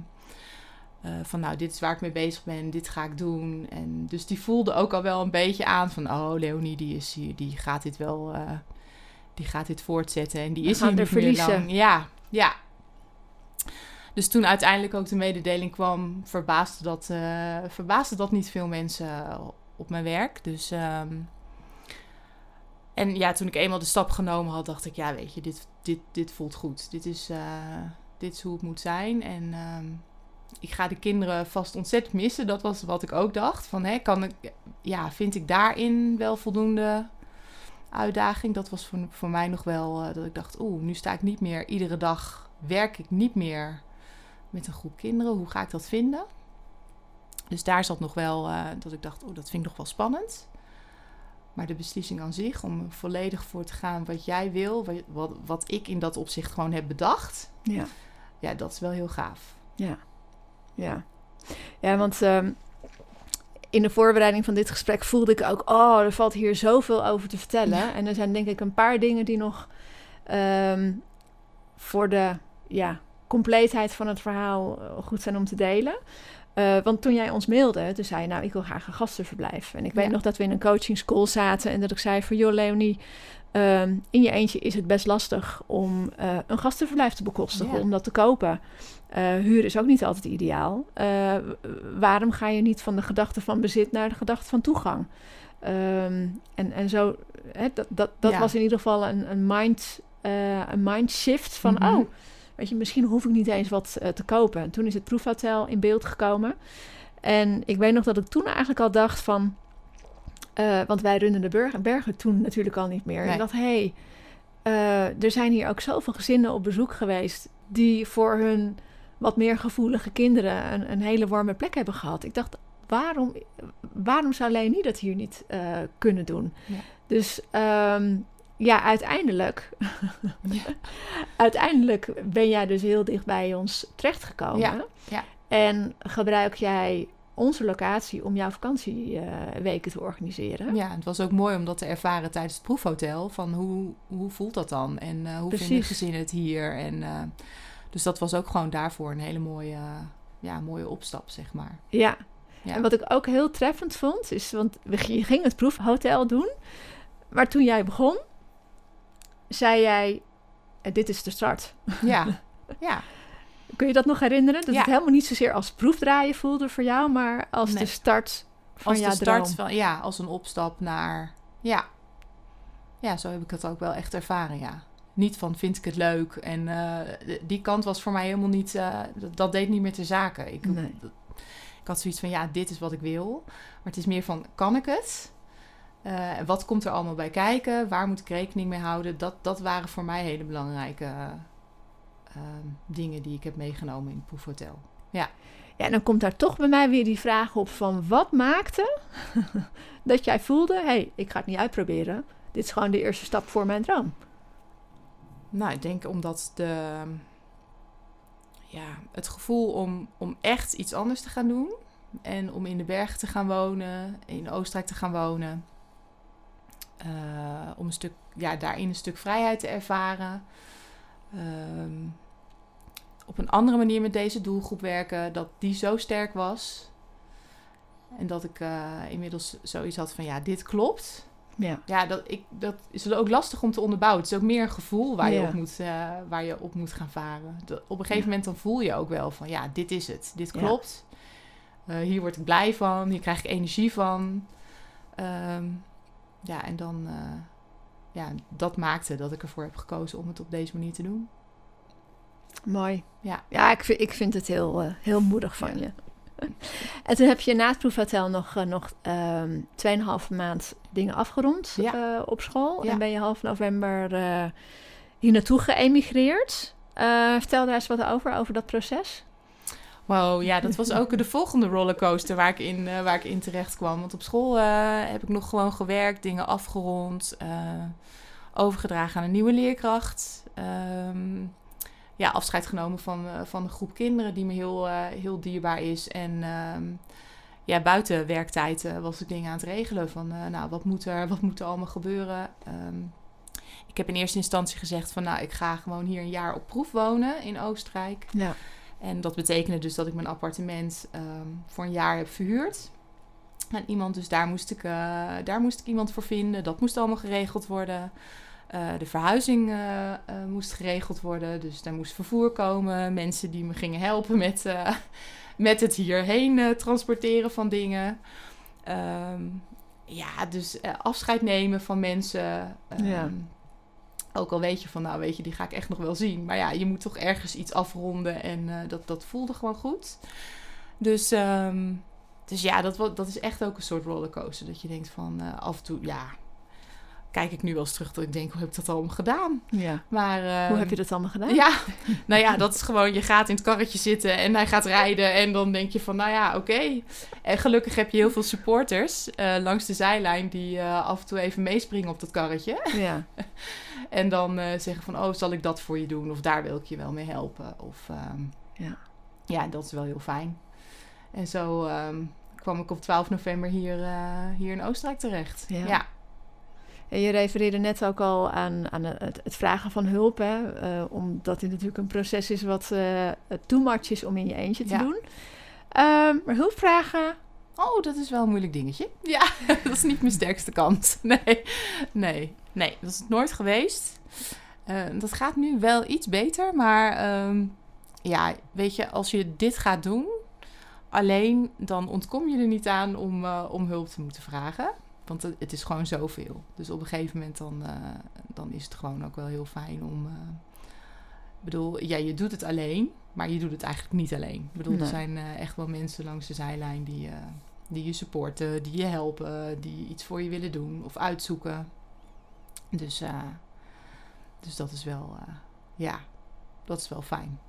eh, van nou, dit is waar ik mee bezig ben, dit ga ik doen. En dus die voelde ook al wel een beetje aan van... oh, Leonie, die, is hier, die gaat dit wel... die gaat dit voortzetten en die is hier er niet meer verliezen. lang. Ja, ja. Dus toen uiteindelijk ook de mededeling kwam, verbaasde dat, eh, verbaasde dat niet veel mensen op mijn werk. Dus, ehm, en ja, toen ik eenmaal de stap genomen had, dacht ik, ja, weet je, dit, dit, dit voelt goed. Dit is, eh, dit is hoe het moet zijn. En ehm, ik ga de kinderen vast ontzettend missen. Dat was wat ik ook dacht. Van, hè, kan ik, ja, vind ik daarin wel voldoende uitdaging? Dat was voor, voor mij nog wel eh, dat ik dacht, oeh, nu sta ik niet meer iedere dag, werk ik niet meer met een groep kinderen. Hoe ga ik dat vinden? Dus daar zat nog wel eh, dat ik dacht, oh, dat vind ik nog wel spannend. Maar de beslissing aan zich om volledig voor te gaan wat jij wil, wat, wat, wat ik in dat opzicht gewoon heb bedacht, Ja. ja, dat is wel heel gaaf. Ja, ja. Ja, want ehm, in de voorbereiding van dit gesprek voelde ik ook... oh, er valt hier zoveel over te vertellen. Ja. En er zijn denk ik een paar dingen die nog... ehm, voor de ja, compleetheid van het verhaal eh, goed zijn om te delen. Eh, want toen jij ons mailde, toen zei je... nou, ik wil graag een gastenverblijf. En ik weet nog dat we in een coaching school zaten... en dat ik zei van, joh Leonie... ehm, in je eentje is het best lastig om eh, een gastenverblijf te bekostigen, om dat te kopen. Eh huur is ook niet altijd ideaal. Eh, waarom ga je niet van de gedachte van bezit naar de gedachte van toegang? Ehm, en, en zo, hè, dat, dat, dat Ja. was in ieder geval een, een, mind, een mind shift van, Mhm. oh, weet je, misschien hoef ik niet eens wat te kopen. En toen is het proefhotel in beeld gekomen. En ik weet nog dat ik toen eigenlijk al dacht van, eh, want wij runden de bergen, bergen toen natuurlijk al niet meer. Nee. Dacht, hé, hey, eh, er zijn hier ook zoveel gezinnen op bezoek geweest die voor hun wat meer gevoelige kinderen een, een hele warme plek hebben gehad. Ik dacht, waarom, waarom zou Leonie dat hier niet eh, kunnen doen? Ja. Dus ehm, ja, uiteindelijk, Ja. *laughs* uiteindelijk ben jij dus heel dicht bij ons terechtgekomen. Ja, ja. En gebruik jij onze locatie om jouw vakantieweken te organiseren. Ja, het was ook mooi om dat te ervaren tijdens het proefhotel. Van hoe, hoe voelt dat dan? En eh, hoe vinden Precies. gezinnen het hier? En, eh, dus dat was ook gewoon daarvoor een hele mooie, ja, mooie opstap, zeg maar. Ja. Ja. En wat ik ook heel treffend vond, is, want we- je ging het proefhotel doen, maar toen jij begon, zei jij, eh, dit is de start. Ja, *laughs* ja. Kun je dat nog herinneren? Dat Ja. het helemaal niet zozeer als proefdraaien voelde voor jou, maar als Nee. de start van als jouw de start droom. van, ja, als een opstap naar, ja. Ja, zo heb ik het ook wel echt ervaren, ja. Niet van vind ik het leuk. En eh, die kant was voor mij helemaal niet, eh, dat, dat deed niet meer ter zake. Ik, Nee. ik had zoiets van, ja, dit is wat ik wil. Maar het is meer van, kan ik het? Eh, wat komt er allemaal bij kijken? Waar moet ik rekening mee houden? Dat, dat waren voor mij hele belangrijke dingen die ik heb meegenomen in het proefhotel. Ja, en dan komt daar toch bij mij weer die vraag op van wat maakte *laughs* dat jij voelde, hé, hey, ik ga het niet uitproberen. dit is gewoon de eerste stap voor mijn droom? Nou, ik denk omdat de, ja, het gevoel om, om echt iets anders te gaan doen. En om in de bergen te gaan wonen, in Oostenrijk te gaan wonen. eh, om een stuk, ja, daarin een stuk vrijheid te ervaren. Ehm, op een andere manier met deze doelgroep werken, dat die zo sterk was. En dat ik eh, inmiddels zoiets had van, ja, dit klopt. Ja. Ja, dat, ik, dat is ook lastig om te onderbouwen. Het is ook meer een gevoel waar, je, op moet, eh, waar je op moet gaan varen. Dat- op een gegeven Ja. moment dan voel je ook wel van... ja, dit is het. Dit Ja. klopt. Eh, hier word ik blij van. Hier krijg ik energie van. Ehm, ja, en dan... ja, dat maakte dat ik ervoor heb gekozen om het op deze manier te doen. Mooi. Ja. Ja, ik vind, ik vind het heel, eh, heel moedig van Ja. je. *laughs* En toen heb je na het proefhotel nog, eh, nog ehm 2,5 maand dingen afgerond Ja. eh, op school. Ja. En ben je half november hier naartoe geëmigreerd. Vertel daar eens wat over, over dat proces. Wow, ja, dat was ook *laughs* de volgende rollercoaster waar ik in, eh, waar ik in terecht kwam. Want op school eh, heb ik nog gewoon gewerkt, dingen afgerond, eh, overgedragen aan een nieuwe leerkracht. Ehm, ja, afscheid genomen van, van een groep kinderen die me heel, heel dierbaar is. En ehm, ja, buiten werktijd was ik dingen aan het regelen van, nou, wat moet er, wat moet er allemaal gebeuren? Ehm, ik heb in eerste instantie gezegd van, nou, ik ga gewoon hier een jaar op proef wonen in Oostenrijk. Ja. En dat betekende dus dat ik mijn appartement ehm, voor een jaar heb verhuurd. En iemand, dus daar moest, ik, eh, daar moest ik iemand voor vinden. Dat moest allemaal geregeld worden. Eh, de verhuizing eh, moest geregeld worden. Dus daar moest vervoer komen. Mensen die me gingen helpen met, *laughs* met het hierheen transporteren van dingen. Ehm, ja, dus afscheid nemen van mensen. Ehm, Ja. Ook al weet je van, nou weet je, die ga ik echt nog wel zien. Maar ja, je moet toch ergens iets afronden en eh, dat, dat voelde gewoon goed. Dus, ehm, dus ja, dat, dat is echt ook een soort rollercoaster. Dat je denkt van, eh, af en toe, ja, kijk ik nu wel eens terug dat ik denk, hoe heb ik dat allemaal gedaan? ja. Maar, Hoe ehm, heb je dat allemaal gedaan? *laughs* ja, nou ja, dat is gewoon, je gaat in het karretje zitten en hij gaat rijden. En dan denk je van, nou ja, oké. En gelukkig heb je heel veel supporters eh, langs de zijlijn die eh, af en toe even meespringen op dat karretje. Ja. *laughs* En dan eh, zeggen van, oh, zal ik dat voor je doen? Of daar wil ik je wel mee helpen. Of, ehm, Ja. ja, dat is wel heel fijn. En zo ehm, kwam ik op 12 november hier, eh, hier in Oostenrijk terecht. Ja. ja. En je refereerde net ook al aan, aan het, het vragen van hulp, hè? eh, omdat dit natuurlijk een proces is wat eh too much is om in je eentje te Ja. doen. Ehm, maar hulp vragen, Oh, dat is wel een moeilijk dingetje. Ja, *laughs* dat is niet mijn sterkste kant. *laughs* Nee, nee, nee, dat is het nooit geweest. Eh, dat gaat nu wel iets beter, maar ehm, ja, weet je, als je dit gaat doen, alleen dan ontkom je er niet aan om, eh, om hulp te moeten vragen. Want het, is gewoon zoveel. Dus op een gegeven moment dan, eh, dan is het gewoon ook wel heel fijn om... ik bedoel, ja, je doet het alleen, maar je doet het eigenlijk niet alleen. Ik bedoel, Nee. er zijn echt wel mensen langs de zijlijn die, die je supporten, die je helpen, die iets voor je willen doen of uitzoeken. Dus, eh, dus dat is wel, eh, ja, dat is wel fijn.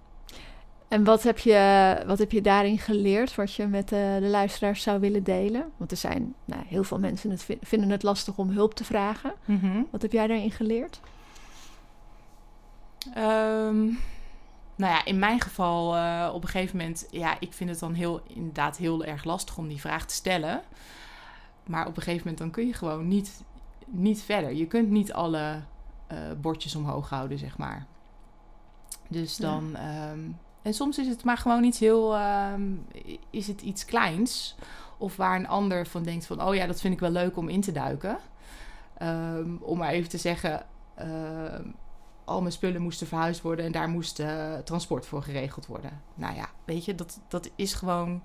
En wat heb, je, wat heb je daarin geleerd, wat je met eh, de luisteraars zou willen delen? Want er zijn nou, heel veel mensen het vin- vinden het lastig om hulp te vragen. Wat heb jij daarin geleerd? Ehm, nou ja, in mijn geval eh, op een gegeven moment, ja, ik vind het dan heel, inderdaad heel erg lastig om die vraag te stellen. Maar op een gegeven moment dan kun je gewoon niet, niet verder. Je kunt niet alle eh, bordjes omhoog houden, zeg maar. Dus Ja. dan, ehm, en soms is het maar gewoon iets heel, ehm, is het iets kleins. Of waar een ander van denkt van, oh ja, dat vind ik wel leuk om in te duiken. Ehm, om maar even te zeggen, al mijn spullen moesten verhuisd worden en daar moest eh, transport voor geregeld worden. Nou ja, weet je, dat, dat is gewoon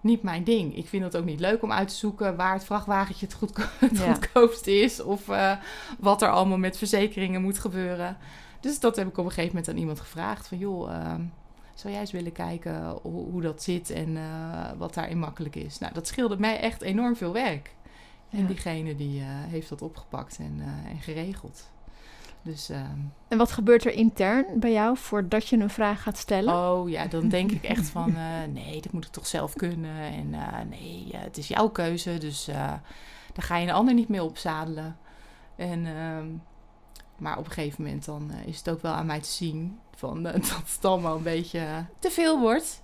niet mijn ding. Ik vind het ook niet leuk om uit te zoeken waar het vrachtwagentje het, goedko *laughs* het Ja. goedkoopst is of eh, wat er allemaal met verzekeringen moet gebeuren. Dus dat heb ik op een gegeven moment aan iemand gevraagd van joh, ehm, zou jij eens willen kijken hoe, hoe dat zit en eh, wat daarin makkelijk is. Nou, dat scheelde mij echt enorm veel werk. En Ja. diegene die heeft dat opgepakt en, en geregeld. Dus ehm, En wat gebeurt er intern bij jou voordat je een vraag gaat stellen? Oh ja, dan denk ik echt *laughs* van eh, nee, dat moet ik toch zelf kunnen. En eh, nee, eh, het is jouw keuze, dus daar ga je een ander niet mee opzadelen. En, ehm, maar op een gegeven moment dan is het ook wel aan mij te zien van, *laughs* dat het allemaal een beetje te veel wordt.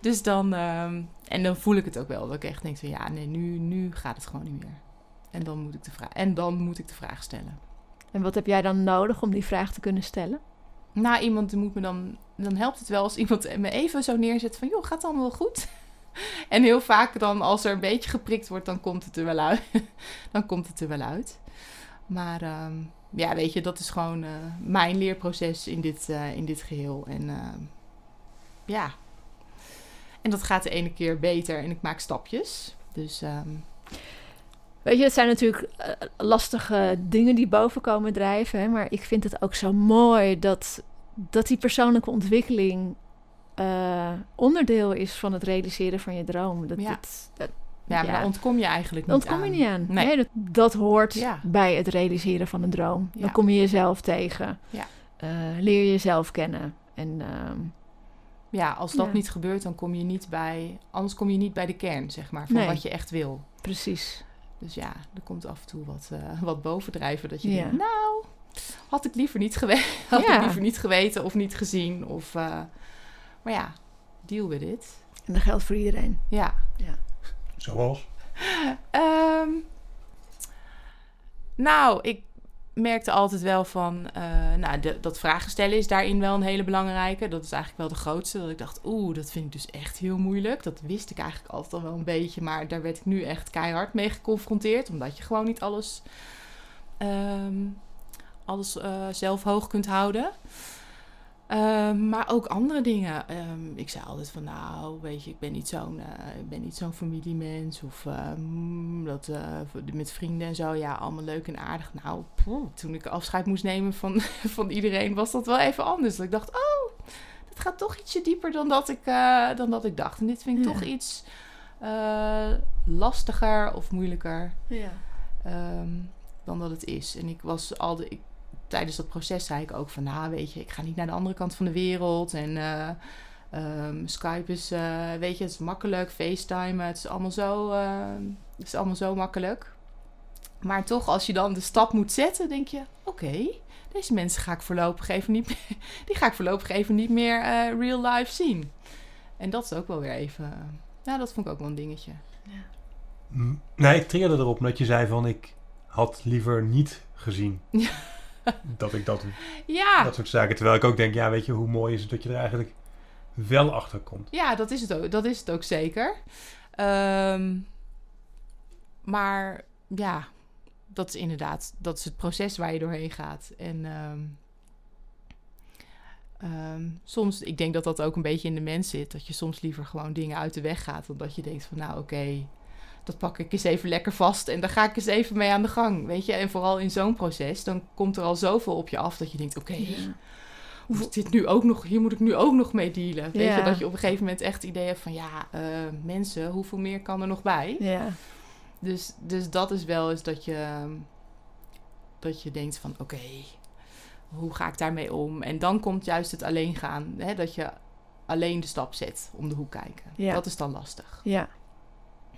Dus dan, ehm, en dan voel ik het ook wel. Dat ik echt denk van ja, nee, nu, nu gaat het gewoon niet meer. En dan moet ik de vraag, en dan moet ik de vraag stellen. En wat heb jij dan nodig om die vraag te kunnen stellen? Nou, iemand moet me dan, dan helpt het wel als iemand me even zo neerzet van joh, gaat het allemaal wel goed? *laughs* En heel vaak dan als er een beetje geprikt wordt, dan komt het er wel uit. *laughs* dan komt het er wel uit. Maar ehm, ja, weet je, dat is gewoon eh, mijn leerproces in dit, eh, in dit geheel. En ehm, ja, en dat gaat de ene keer beter en ik maak stapjes. Dus ehm, Weet je, het zijn natuurlijk eh, lastige dingen die boven komen drijven. Hè? Maar ik vind het ook zo mooi dat, dat die persoonlijke ontwikkeling eh, onderdeel is van het realiseren van je droom. Dat, Ja. dat, dat, ja, maar Ja. daar ontkom je eigenlijk niet ontkom je aan. niet aan. Nee. Nee, dat, dat hoort Ja. bij het realiseren van een droom. Dan kom je jezelf tegen. Ja. Eh, leer jezelf kennen. En ehm, Ja, als dat niet gebeurt, dan kom je niet bij... Anders kom je niet bij de kern, zeg maar, van Nee. wat je echt wil. precies. Dus ja, er komt af en toe wat, eh, wat bovendrijven. Dat je Ja. denkt, nou, had ik liever niet geweten. *laughs* Had Ja. ik liever niet geweten of niet gezien. Of, eh, maar ja, deal with it. En dat geldt voor iedereen. Ja. Zoals? Ehm, nou, ik merkte altijd wel van... eh, nou, de, dat vragen stellen is daarin wel een hele belangrijke. Dat is eigenlijk wel de grootste. Dat ik dacht, oeh, dat vind ik dus echt heel moeilijk. Dat wist ik eigenlijk altijd al wel een beetje. Maar daar werd ik nu echt keihard mee geconfronteerd. Omdat je gewoon niet alles, ehm, alles eh, zelf hoog kunt houden. Ehm, maar ook andere dingen. Ehm, ik zei altijd van, nou, weet je, ik ben niet zo'n, eh, ik ben niet zo'n familiemens. Of ehm, dat eh, met vrienden en zo, ja, allemaal leuk en aardig. Nou, poeh, toen ik afscheid moest nemen van, *laughs* van iedereen, was dat wel even anders. Dat ik dacht, oh, dat gaat toch ietsje dieper dan dat ik, eh, dan dat ik dacht. En dit vind ik Ja. toch iets lastiger of moeilijker Ja. dan dat het is. En ik was al de, ik, tijdens dat proces zei ik ook van, nou weet je, ik ga niet naar de andere kant van de wereld. En eh, ehm, Skype is, eh, weet je, het is makkelijk. FaceTime, het is allemaal zo, eh, het is allemaal zo makkelijk. Maar toch, als je dan de stap moet zetten, denk je, oké, deze mensen ga ik voorlopig even niet meer, *laughs* die ga ik voorlopig even niet meer eh, real life zien. En dat is ook wel weer even, ja, dat vond ik ook wel een dingetje. Mm, Nee, ik triggerde erop omdat je zei van ik had liever niet gezien Ja. *laughs* *laughs* dat ik dat, Ja, dat soort zaken. Terwijl ik ook denk, ja, weet je, hoe mooi is het dat je er eigenlijk wel achter komt. Ja, dat is het ook, dat is het ook zeker. Ehm, maar ja, dat is inderdaad, dat is het proces waar je doorheen gaat. En ehm, ehm, soms, ik denk dat dat ook een beetje in de mens zit. Dat je soms liever gewoon dingen uit de weg gaat. Dan dat je denkt van, nou oké, dat pak ik eens even lekker vast. En daar ga ik eens even mee aan de gang, weet je. En vooral in zo'n proces, dan komt er al zoveel op je af dat je denkt, oké, hoe is dit nu ook nog, hier moet ik nu ook nog mee dealen. Weet Ja. je, dat je op een gegeven moment echt het idee hebt van, ja, eh, mensen, hoeveel meer kan er nog bij? Ja. Dus, dus dat is wel eens dat je, dat je denkt van, oké, hoe ga ik daarmee om? En dan komt juist het alleen gaan, hè, dat je alleen de stap zet om de hoek kijken. Ja. Dat is dan lastig. Ja.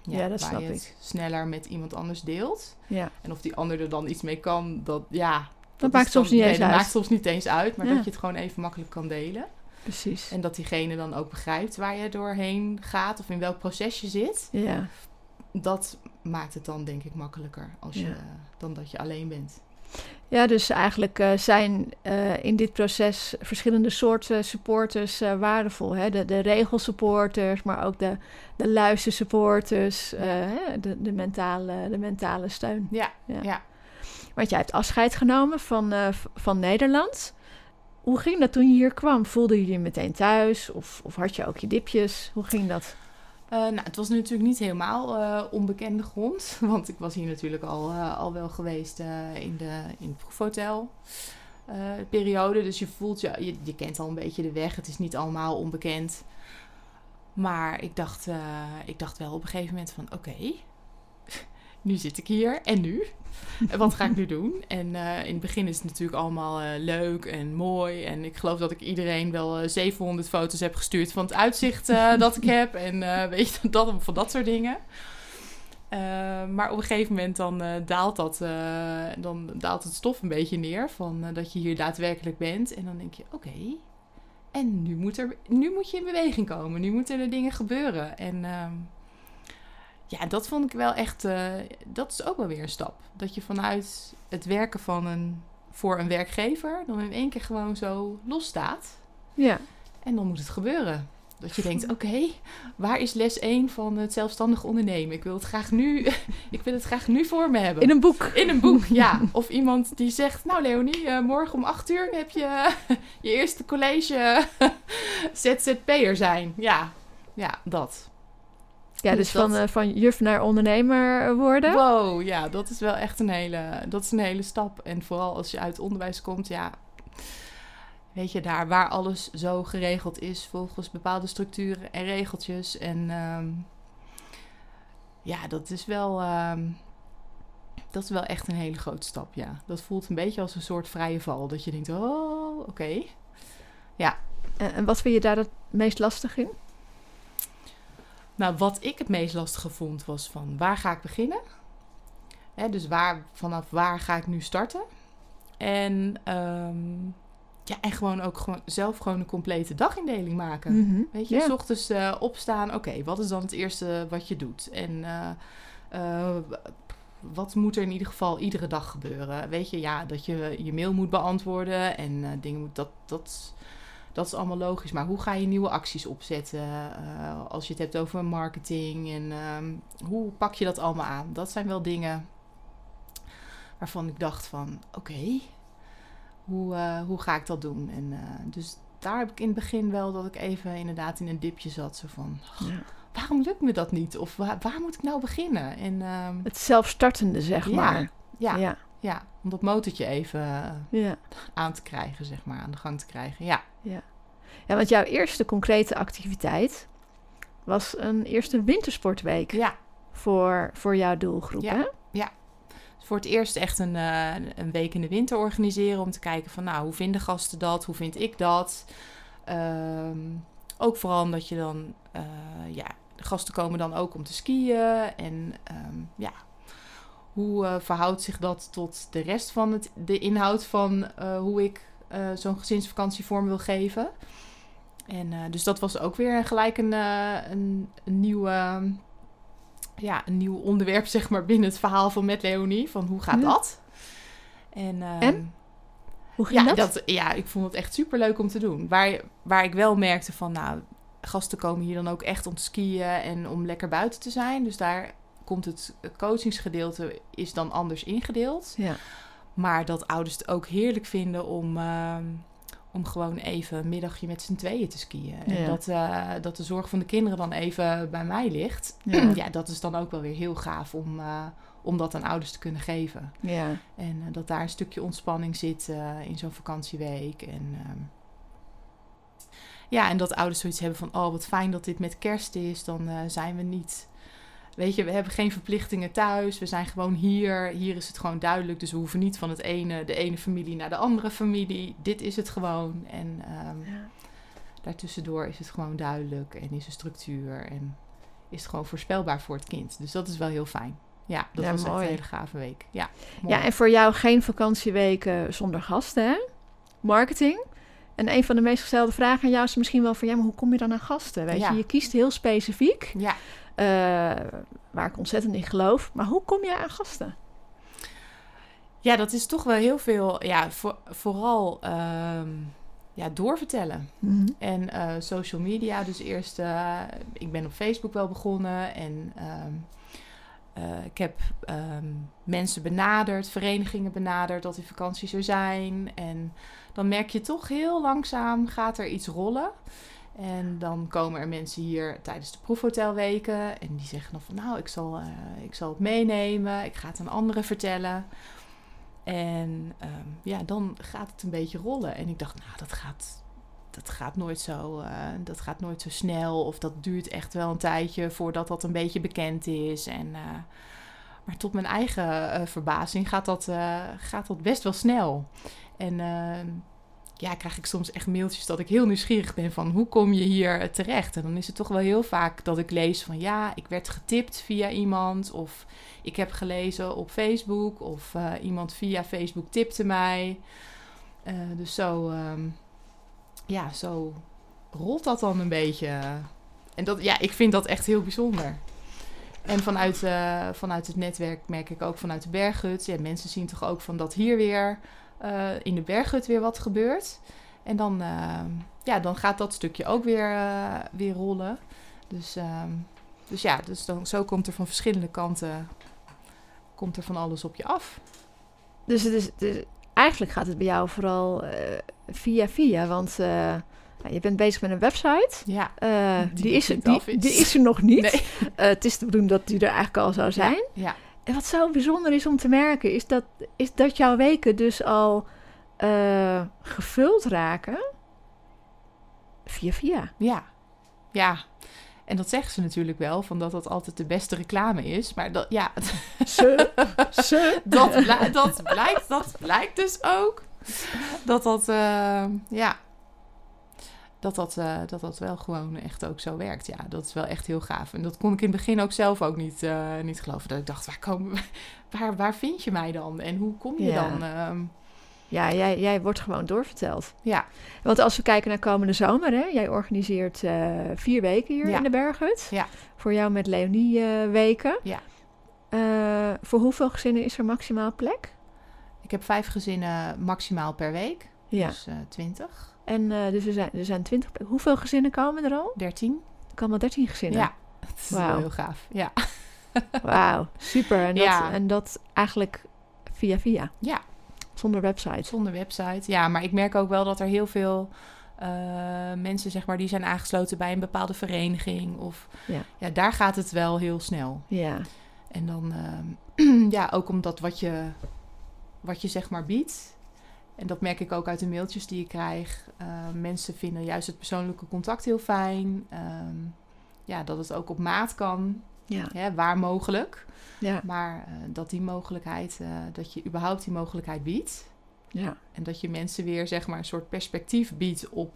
Ja, dat snap je het ik. sneller met iemand anders deelt. ja. En of die ander er dan iets mee kan, dat ja... Dat maakt soms dan- niet eens dat uit. maakt soms niet eens uit, maar Ja. dat je het gewoon even makkelijk kan delen. Precies. En dat diegene dan ook begrijpt waar je doorheen gaat of in welk proces je zit. Ja. Dat maakt het dan denk ik makkelijker als je, eh, dan dat je alleen bent. Ja, dus eigenlijk eh, zijn eh, in dit proces verschillende soorten supporters eh, waardevol. Hè? De, de regelsupporters, maar ook de, de luistersupporters, de, de, mentale, de mentale steun. Ja, Ja. ja. Want jij hebt afscheid genomen van, van Nederland. Hoe ging dat toen je hier kwam? Voelde je je meteen thuis? Of, of had je ook je dipjes? Hoe ging dat? Eh, nou, het was natuurlijk niet helemaal eh, onbekende grond. *laughs* Want ik was hier natuurlijk al, eh, al wel geweest in, de, in het proefhotel. periode. Dus je voelt je, je, kent al een beetje de weg. Het is niet allemaal onbekend. Maar ik dacht, ik dacht wel op een gegeven moment van oké, nu zit ik hier en nu? En wat ga ik nu doen? En eh, in het begin is het natuurlijk allemaal eh, leuk en mooi. En ik geloof dat ik iedereen wel eh, 700 foto's heb gestuurd van het uitzicht eh, dat ik heb. *laughs* En eh, weet je, dat, van dat soort dingen. Eh, maar op een gegeven moment dan, eh, daalt dat, eh, dan daalt het stof een beetje neer van eh, dat je hier daadwerkelijk bent. En dan denk je, oké, en nu moet, er, nu moet je in beweging komen. Nu moeten er dingen gebeuren. En ehm, ja, dat vond ik wel echt, eh, dat is ook wel weer een stap. Dat je vanuit het werken van een, voor een werkgever dan in één keer gewoon zo losstaat. Ja. En dan moet het gebeuren. Dat je denkt, oké, waar is les 1 van het zelfstandig ondernemen? Ik wil het graag nu, *laughs* ik wil het graag nu voor me hebben. In een boek. In een boek, ja. *laughs* Of iemand die zegt, nou Leonie, eh, morgen om 8 uur heb je *laughs* je eerste college ZZP'er zijn. Ja, ja, dat. Ja, dus dat- van, eh, van juf naar ondernemer worden. Wow, ja, dat is wel echt een hele, dat is een hele stap. En vooral als je uit onderwijs komt, ja, weet je, daar waar alles zo geregeld is volgens bepaalde structuren en regeltjes. En ehm, ja, dat is wel, ehm, dat is wel echt een hele grote stap, ja. Dat voelt een beetje als een soort vrije val. Dat je denkt, oh, oké. En, en wat vind je daar het meest lastig in? Nou, wat ik het meest lastige vond was van waar ga ik beginnen? Hè, dus waar, vanaf waar ga ik nu starten? En, ehm, ja, en gewoon ook gewoon zelf gewoon een complete dagindeling maken. Mhm. Weet je, Ja. s ochtends eh, opstaan. Oké, wat is dan het eerste wat je doet? En eh, eh, wat moet er in ieder geval iedere dag gebeuren? Weet je, ja, dat je je mail moet beantwoorden en dingen moet... Dat, dat, dat is allemaal logisch. Maar hoe ga je nieuwe acties opzetten? eh, als je het hebt over marketing en ehm, hoe pak je dat allemaal aan? Dat zijn wel dingen waarvan ik dacht van... Oké, hoe, eh, hoe ga ik dat doen? En eh, dus daar heb ik in het begin wel dat ik even inderdaad in een dipje zat. Zo van, Ja. waarom lukt me dat niet? Of waar, waar moet ik nou beginnen? En ehm, Het zelfstartende, zeg Ja. maar. ja, ja. Ja. om dat motortje even eh, Ja. aan te krijgen, zeg maar, aan de gang te krijgen. Ja, Ja, want jouw eerste concrete activiteit was een eerste wintersportweek ja. voor, voor jouw doelgroep, Ja. hè? voor het eerst echt een, eh, een week in de winter organiseren. Om te kijken van, nou, hoe vinden gasten dat? Hoe vind ik dat? Ehm, ook vooral omdat je dan, eh, ja, de gasten komen dan ook om te skiën. En ehm, ja, hoe eh, verhoudt zich dat tot de rest van het, de inhoud van eh, hoe ik eh, zo'n gezinsvakantie vorm wil geven? En dus dat was ook weer gelijk een, een, een nieuwe ja, een nieuw onderwerp *laughs* zeg maar binnen het verhaal van Met Leonie. Van hoe gaat dat? En, ehm, En? Hoe ging ja, dat? dat? ja, ik vond het echt super leuk om te doen. Waar, waar ik wel merkte van, nou, gasten komen hier dan ook echt om te skiën en om lekker buiten te zijn. Dus daar komt het coachingsgedeelte is dan anders ingedeeld. Ja. Maar dat ouders het ook heerlijk vinden om, ehm, om gewoon even een middagje met z'n tweeën te skiën. En dat, eh, dat de zorg van de kinderen dan even bij mij ligt. Ja. *clears throat* Ja, dat is dan ook wel weer heel gaaf om, eh, om dat aan ouders te kunnen geven. ja. En eh, dat daar een stukje ontspanning zit in zo'n vakantieweek. En, ehm, ja, en dat ouders zoiets hebben van... oh, wat fijn dat dit met kerst is. Dan zijn we niet... Weet je, we hebben geen verplichtingen thuis. We zijn gewoon hier. Hier is het gewoon duidelijk. Dus we hoeven niet van het ene, de ene familie naar de andere familie. Dit is het gewoon. En ehm, Ja. daartussendoor is het gewoon duidelijk. En is er structuur. En is het gewoon voorspelbaar voor het kind. Dus dat is wel heel fijn. Ja, dat Ja, was mooi. een hele gave week. Ja, mooi. ja, en voor jou geen vakantieweken zonder gasten, hè? Marketing. En een van de meest gestelde vragen aan jou is misschien wel van... ja, maar hoe kom je dan aan gasten? Weet Ja. je, je kiest heel specifiek, ja. Eh, waar ik ontzettend in geloof. Maar hoe kom je aan gasten? Ja, dat is toch wel heel veel, ja, voor, vooral ehm, ja, doorvertellen. En eh, social media, dus eerst, eh, ik ben op Facebook wel begonnen en ehm, eh, ik heb ehm, mensen benaderd, verenigingen benaderd dat die vakanties er zijn. En dan merk je toch heel langzaam gaat er iets rollen. En dan komen er mensen hier tijdens de proefhotelweken en die zeggen dan van nou, ik zal, eh, ik zal het meenemen, ik ga het aan anderen vertellen. En ehm, ja, dan gaat het een beetje rollen. En ik dacht, nou, dat gaat, dat gaat nooit zo, eh, dat gaat nooit zo snel. Of dat duurt echt wel een tijdje voordat dat een beetje bekend is. En, eh, maar tot mijn eigen verbazing gaat dat, gaat dat best wel snel. En ehm, ja, krijg ik soms echt mailtjes dat ik heel nieuwsgierig ben van hoe kom je hier terecht? En dan is het toch wel heel vaak dat ik lees van ja, ik werd getipt via iemand of ik heb gelezen op Facebook of eh, iemand via Facebook tipte mij. Eh, dus zo, ehm, ja, zo rolt dat dan een beetje. En dat, ja, ik vind dat echt heel bijzonder. En vanuit, uh, vanuit het netwerk merk ik ook vanuit de berghut. Ja, mensen zien toch ook van dat hier weer uh, in de berghut weer wat gebeurt. En dan, uh, ja, dan gaat dat stukje ook weer, uh, weer rollen. Dus, dus ja, dus dan, zo komt er van verschillende kanten komt er van alles op je af. Dus, het is, dus eigenlijk gaat het bij jou vooral via via, want je bent bezig met een website. Ja, die, die, is, die, die, is er nog niet. Nee. het is de bedoeling dat die er eigenlijk al zou zijn. Ja, ja. En wat zo bijzonder is om te merken, is dat, is dat jouw weken dus al uh, gevuld raken via via. Ja, ja. En dat zeggen ze natuurlijk wel, van dat dat altijd de beste reclame is. Maar dat, ja. Ze, *laughs* ze. Dat, dat, blijkt, dat blijkt dus ook. Dat dat, uh, ja, dat dat, uh, dat dat wel gewoon echt ook zo werkt. Ja, dat is wel echt heel gaaf. En dat kon ik in het begin ook zelf ook niet, uh, niet geloven. Dat ik dacht, waar, komen, *laughs* waar, waar vind je mij dan? En hoe kom je ja. dan? Uh, ja, jij, jij wordt gewoon doorverteld. Ja. Want als we kijken naar komende zomer, hè, jij organiseert uh, vier weken hier ja. in de Berghut. Ja. Voor jou met Leonie weken. Ja. voor hoeveel gezinnen is er maximaal plek? Ik heb vijf gezinnen maximaal per week. Ja. Dus twintig. En uh, dus er zijn, er zijn 20. Hoeveel gezinnen komen er al? 13. Er komen 13 gezinnen. Ja, *laughs* dat is wow. heel gaaf. Ja. *laughs* Wauw, super. En dat, ja. en dat eigenlijk via via. Ja. Zonder website. Zonder website. Ja, maar ik merk ook wel dat er heel veel uh, mensen, zeg maar, die zijn aangesloten bij een bepaalde vereniging. Of ja, ja daar gaat het wel heel snel. Ja. En dan, uh, *clears throat* ja, ook omdat wat je, wat je zeg maar biedt. En dat merk ik ook uit de mailtjes die ik krijg. Uh, mensen vinden juist het persoonlijke contact heel fijn. Um, ja, dat het ook op maat kan. Ja. Hè, waar mogelijk. Ja. Maar uh, dat die mogelijkheid, uh, dat je überhaupt die mogelijkheid biedt. Ja. En dat je mensen weer zeg maar een soort perspectief biedt op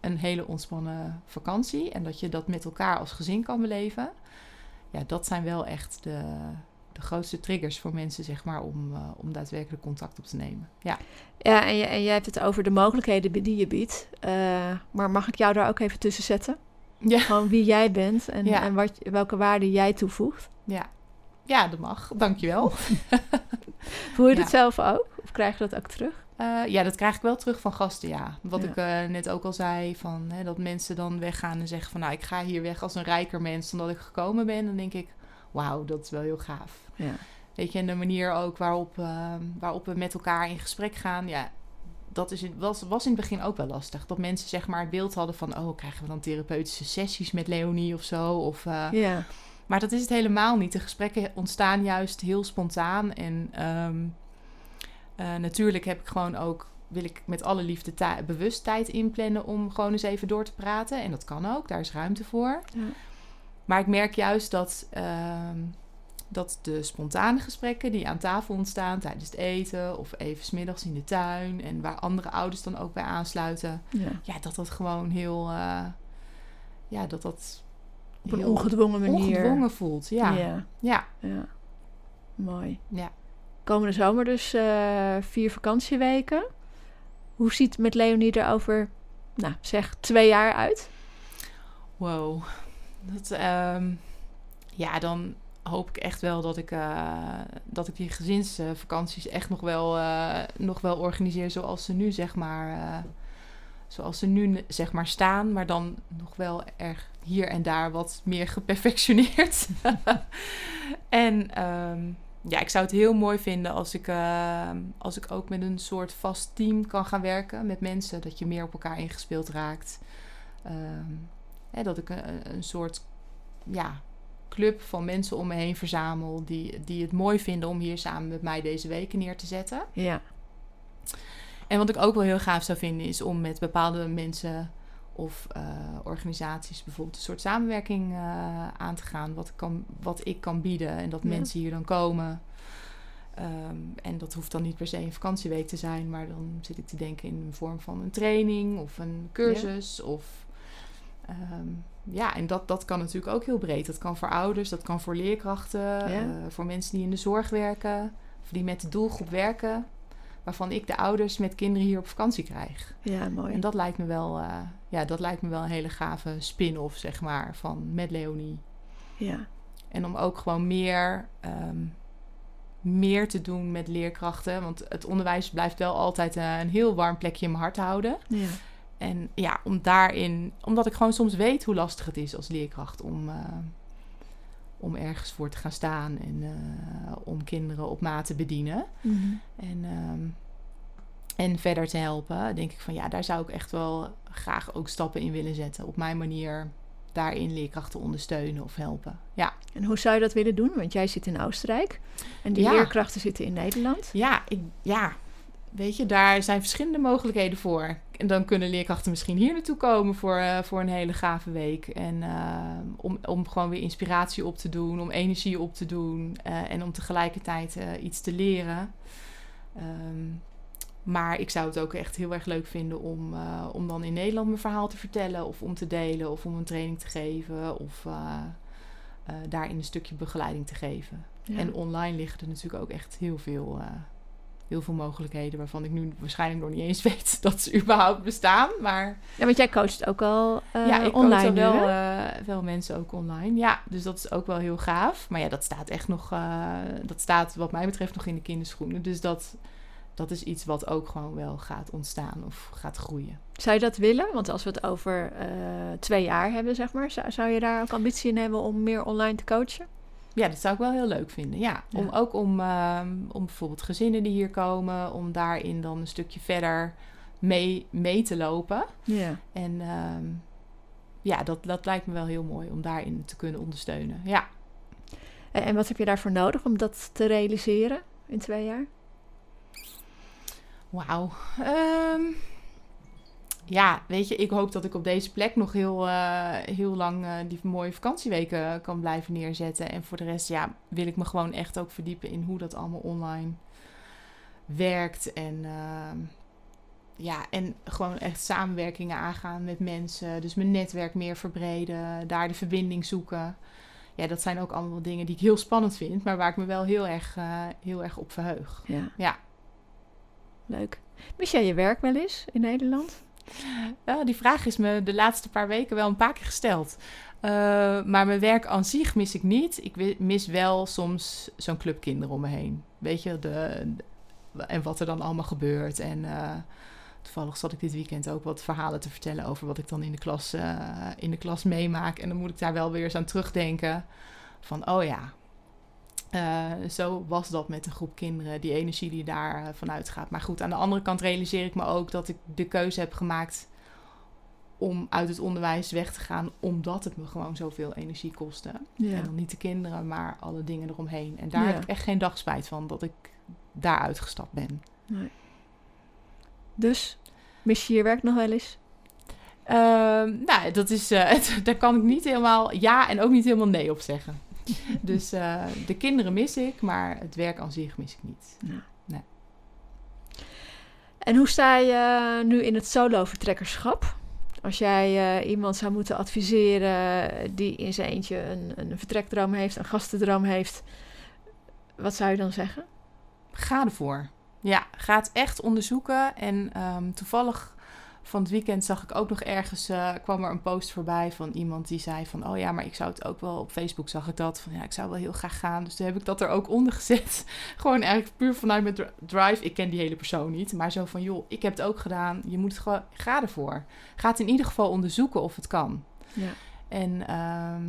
een hele ontspannen vakantie. En dat je dat met elkaar als gezin kan beleven. Ja, dat zijn wel echt de, de grootste triggers voor mensen, zeg maar, om, uh, om daadwerkelijk contact op te nemen. Ja, ja en, je, en jij hebt het over de mogelijkheden die je biedt. Uh, maar mag ik jou daar ook even tussen zetten? Ja. Gewoon wie jij bent en, ja. en wat, welke waarde jij toevoegt. Ja, ja dat mag. Dankjewel. *laughs* Voel je ja. dat zelf ook? Of krijg je dat ook terug? Uh, ja, dat krijg ik wel terug van gasten, ja. Wat ja. ik uh, net ook al zei, van, hè, dat mensen dan weggaan en zeggen van... nou, ik ga hier weg als een rijker mens dan dat ik gekomen ben. Dan denk ik, wauw, dat is wel heel gaaf. Ja. Weet je, en de manier ook waarop, uh, waarop we met elkaar in gesprek gaan, ja, dat is, was, was in het begin ook wel lastig. Dat mensen zeg maar het beeld hadden van, oh, krijgen we dan therapeutische sessies met Leonie of zo? Of, uh, ja. Maar dat is het helemaal niet. De gesprekken ontstaan juist heel spontaan. En um, uh, natuurlijk heb ik gewoon ook, wil ik met alle liefde bewust tijd inplannen om gewoon eens even door te praten. En dat kan ook, daar is ruimte voor. Ja. Maar ik merk juist dat, uh, dat de spontane gesprekken die aan tafel ontstaan tijdens het eten of even smiddags in de tuin en waar andere ouders dan ook bij aansluiten, ja, ja dat dat gewoon heel, uh, ja, dat dat op een ongedwongen manier ongedwongen voelt. Ja. Ja. ja. ja. Mooi. Ja. Komende zomer dus uh, vier vakantieweken. Hoe ziet met Leonie er over, nou zeg, twee jaar uit? Wow. Dat, um, ja, dan hoop ik echt wel dat ik, uh, dat ik die gezinsvakanties echt nog wel, uh, nog wel organiseer zoals ze nu zeg maar, uh, zoals ze nu zeg maar staan, maar dan nog wel erg hier en daar wat meer geperfectioneerd. *laughs* en um, ja, ik zou het heel mooi vinden als ik, als ik ook met een soort vast team kan gaan werken met mensen, dat je meer op elkaar ingespeeld raakt. Um, Hè, dat ik een, een, soort ja, club van mensen om me heen verzamel die, die het mooi vinden om hier samen met mij deze weken neer te zetten. Ja. En wat ik ook wel heel gaaf zou vinden is om met bepaalde mensen of uh, organisaties bijvoorbeeld een soort samenwerking uh, aan te gaan. Wat ik, kan, wat ik kan bieden en dat ja. mensen hier dan komen. Ehm, en dat hoeft dan niet per se een vakantieweek te zijn, maar dan zit ik te denken in de vorm van een training of een cursus. Of, ehm, ja, en dat, dat kan natuurlijk ook heel breed. Dat kan voor ouders, dat kan voor leerkrachten, eh, voor mensen die in de zorg werken, of die met de doelgroep werken, waarvan ik de ouders met kinderen hier op vakantie krijg. Ja, mooi. En dat lijkt me wel, eh, ja, dat lijkt me wel een hele gave spin-off, zeg maar, van met Leonie. Ja. En om ook gewoon meer, ehm, meer te doen met leerkrachten. Want het onderwijs blijft wel altijd eh, een heel warm plekje in mijn hart houden. Ja. En ja, om daarin, omdat ik gewoon soms weet hoe lastig het is als leerkracht om, eh, om ergens voor te gaan staan en eh, om kinderen op maat te bedienen. Mhm. En, ehm, en verder te helpen, denk ik van ja, daar zou ik echt wel graag ook stappen in willen zetten. Op mijn manier daarin leerkrachten ondersteunen of helpen. Ja. En hoe zou je dat willen doen? Want jij zit in Oostenrijk en die Ja. leerkrachten zitten in Nederland. Ja, ik, ja, weet je, daar zijn verschillende mogelijkheden voor. En dan kunnen leerkrachten misschien hier naartoe komen voor, eh, voor een hele gave week. En eh, om, om gewoon weer inspiratie op te doen, om energie op te doen eh, en om tegelijkertijd iets te leren. Ehm, maar ik zou het ook echt heel erg leuk vinden om, om dan in Nederland mijn verhaal te vertellen, of om te delen, of om een training te geven, of daarin een stukje begeleiding te geven. Ja. En online liggen er natuurlijk ook echt heel veel, heel veel mogelijkheden waarvan ik nu waarschijnlijk nog niet eens *laughs* weet dat ze überhaupt bestaan. Maar Ja, want jij coacht ook al eh, ja, ik online nu, wel, eh, wel mensen ook online. Ja, dus dat is ook wel heel gaaf. Maar ja, dat staat echt nog, eh, dat staat wat mij betreft nog in de kinderschoenen. Dus dat, dat is iets wat ook gewoon wel gaat ontstaan of gaat groeien. Zou je dat willen? Want als we het over twee jaar hebben, zeg maar, zou, zou je daar ook ambitie in hebben om meer online te coachen? Ja, dat zou ik wel heel leuk vinden. Ja, om, Ja. ook om, ehm, om bijvoorbeeld gezinnen die hier komen, om daarin dan een stukje verder mee, mee te lopen. Ja. En ehm, ja, dat, dat lijkt me wel heel mooi om daarin te kunnen ondersteunen. Ja, En, en wat heb je daarvoor nodig om dat te realiseren in twee jaar? wauw. Ehm, ja, weet je, ik hoop dat ik op deze plek nog heel, eh, heel lang eh, die mooie vakantieweken kan blijven neerzetten. En voor de rest, ja, wil ik me gewoon echt ook verdiepen in hoe dat allemaal online werkt. En ehm, ja, en gewoon echt samenwerkingen aangaan met mensen. Dus mijn netwerk meer verbreden, daar de verbinding zoeken. Ja, dat zijn ook allemaal dingen die ik heel spannend vind, maar waar ik me wel heel erg, eh, heel erg op verheug. Ja. Ja. Leuk. Mis jij je werk wel eens in Nederland? Ja, die vraag is me de laatste paar weken wel een paar keer gesteld. Eh, maar mijn werk aan zich mis ik niet. Ik mis wel soms zo'n club kinderen om me heen. Weet je, de- en wat er dan allemaal gebeurt. En eh, toevallig zat ik dit weekend ook wat verhalen te vertellen over wat ik dan in de klas, eh, in de klas meemaak. En dan moet ik daar wel weer eens aan terugdenken. Van, oh ja, eh, zo was dat met een groep kinderen, die energie die daar eh, vanuit gaat. Maar goed, aan de andere kant realiseer ik me ook dat ik de keuze heb gemaakt om uit het onderwijs weg te gaan, omdat het me gewoon zoveel energie kostte. En dan niet de kinderen, maar alle dingen eromheen. En daar Ja. heb ik echt geen dag spijt van dat ik daar uitgestapt ben. Nee. Dus, mis je je werk nog wel eens? Ehm, nou, dat is, eh, *laughs* daar kan ik niet helemaal ja en ook niet helemaal nee op zeggen. *laughs* dus eh, de kinderen mis ik, maar het werk aan zich mis ik niet. En hoe sta je nu in het solo-vertrekkerschap? Als jij eh, iemand zou moeten adviseren die in zijn eentje een, een vertrekdroom heeft, een gastendroom heeft, wat zou je dan zeggen? Ga ervoor. Ja, ga het echt onderzoeken. En ehm, toevallig van het weekend zag ik ook nog ergens, eh, kwam er een post voorbij van iemand die zei van, oh ja, maar ik zou het ook wel, op Facebook zag ik dat, van ja, ik zou wel heel graag gaan. Dus toen heb ik dat er ook onder gezet. *laughs* Gewoon eigenlijk puur vanuit mijn dri- drive. Ik ken die hele persoon niet, maar zo van, joh, ik heb het ook gedaan. Je moet het gewoon, ga ervoor. Ga het in ieder geval onderzoeken of het kan. Ja. En ehm,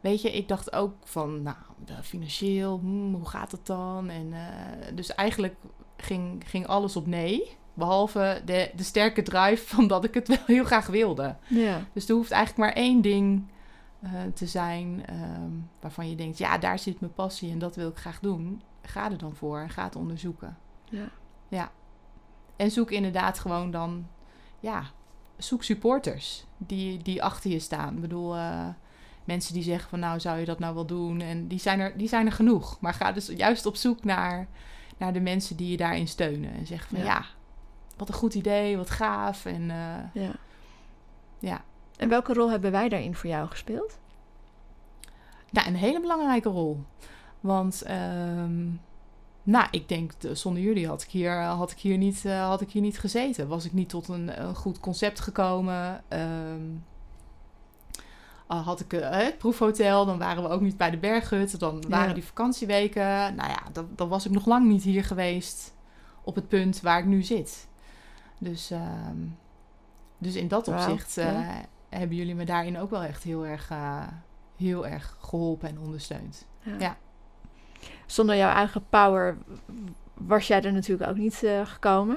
weet je, ik dacht ook van, nou, financieel, hmm, hoe gaat het dan? En eh, dus eigenlijk ging, ging alles op nee. Behalve de, de sterke drive van dat ik het wel heel graag wilde. Ja. Dus er hoeft eigenlijk maar één ding eh, te zijn ehm, waarvan je denkt, ja, daar zit mijn passie en dat wil ik graag doen. Ga er dan voor en ga het onderzoeken. Ja. En zoek inderdaad gewoon dan, ja, zoek supporters die, die achter je staan. Ik bedoel, eh, mensen die zeggen van nou zou je dat nou wel doen. En die zijn er, die zijn er genoeg. Maar ga dus juist op zoek naar, naar de mensen die je daarin steunen. En zeggen van Ja. ja, wat een goed idee, wat gaaf. En eh, Ja. ja, En welke rol hebben wij daarin voor jou gespeeld? Nou, een hele belangrijke rol. Want, ehm, nou, ik denk, de- zonder jullie had ik hier, had ik hier, niet, eh, had ik hier niet gezeten. Was ik niet tot een, een goed concept gekomen. Ehm, had ik eh, het proefhotel, dan waren we ook niet bij de berghut. Dan waren Ja. die vakantieweken. Nou ja, dan, dan was ik nog lang niet hier geweest op het punt waar ik nu zit. Dus, ehm, dus in dat opzicht eh, hebben jullie me daarin ook wel echt heel erg, eh, heel erg geholpen en ondersteund. Ja. Zonder jouw eigen power was jij er natuurlijk ook niet eh, gekomen.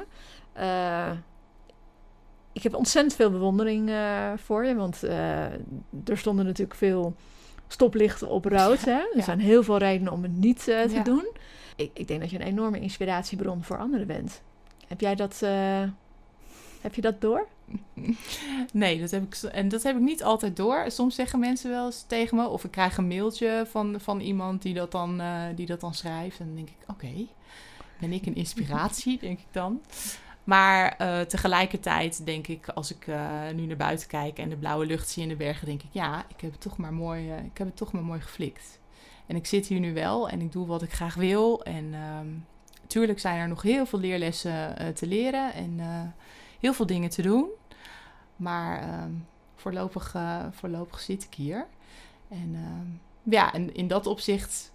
Ik heb ontzettend veel bewondering voor je, want er stonden natuurlijk veel stoplichten op rood. Hè? Er ja. zijn heel veel redenen om het niet te Ja. doen. Ik, ik denk dat je een enorme inspiratiebron voor anderen bent. Heb jij dat, heb je dat door? *laughs* Nee, dat heb ik, en dat heb ik niet altijd door. Soms zeggen mensen wel eens tegen me, of ik krijg een mailtje van, van iemand die dat, dan, eh, die dat dan schrijft. En dan denk ik, oké, ben ik een inspiratie, *laughs* denk ik dan. Maar eh, tegelijkertijd denk ik, als ik eh, nu naar buiten kijk en de blauwe lucht zie in de bergen, denk ik, ja, ik heb het toch maar mooi, ik heb het toch maar mooi geflikt. En ik zit hier nu wel en ik doe wat ik graag wil. En ehm tuurlijk zijn er nog heel veel leerlessen te leren en heel veel dingen te doen. Maar ehm, voorlopig, eh, voorlopig zit ik hier. En ehm, ja, en in dat opzicht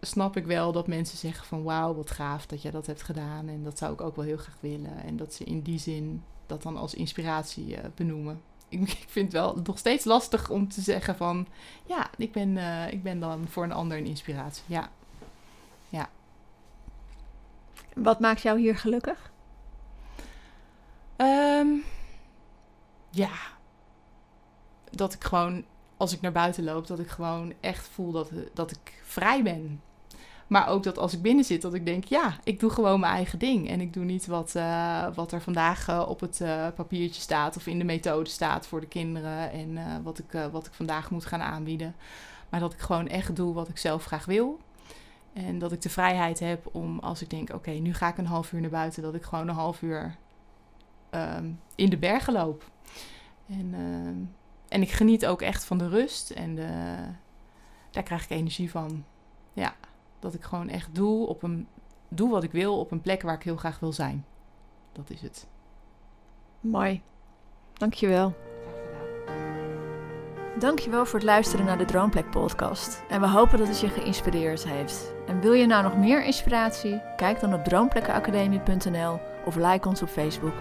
snap ik wel dat mensen zeggen van wauw, wat gaaf dat jij dat hebt gedaan. En dat zou ik ook wel heel graag willen. En dat ze in die zin dat dan als inspiratie eh, benoemen. Ik, *laughs* ik vind het wel nog steeds lastig om te zeggen van ja, ik ben, eh, ik ben dan voor een ander een inspiratie. Ja. Wat maakt jou hier gelukkig? Ehm, ja. Dat ik gewoon, als ik naar buiten loop, dat ik gewoon echt voel dat, dat ik vrij ben. Maar ook dat als ik binnen zit, dat ik denk, ja, ik doe gewoon mijn eigen ding. En ik doe niet wat, eh, wat er vandaag eh, op het eh, papiertje staat of in de methode staat voor de kinderen. En wat, ik, wat ik vandaag moet gaan aanbieden. Maar dat ik gewoon echt doe wat ik zelf graag wil. En dat ik de vrijheid heb om, als ik denk, oké, nu ga ik een half uur naar buiten, dat ik gewoon een half uur ehm, in de bergen loop. En, ehm, en ik geniet ook echt van de rust en de, daar krijg ik energie van. Ja, dat ik gewoon echt doe, op een, doe wat ik wil op een plek waar ik heel graag wil zijn. Dat is het. Mooi. Dankjewel. Dankjewel voor het luisteren naar de Droomplek podcast. En we hopen dat het je geïnspireerd heeft. En wil je nou nog meer inspiratie? Kijk dan op droomplekkenacademie.nl of like ons op Facebook.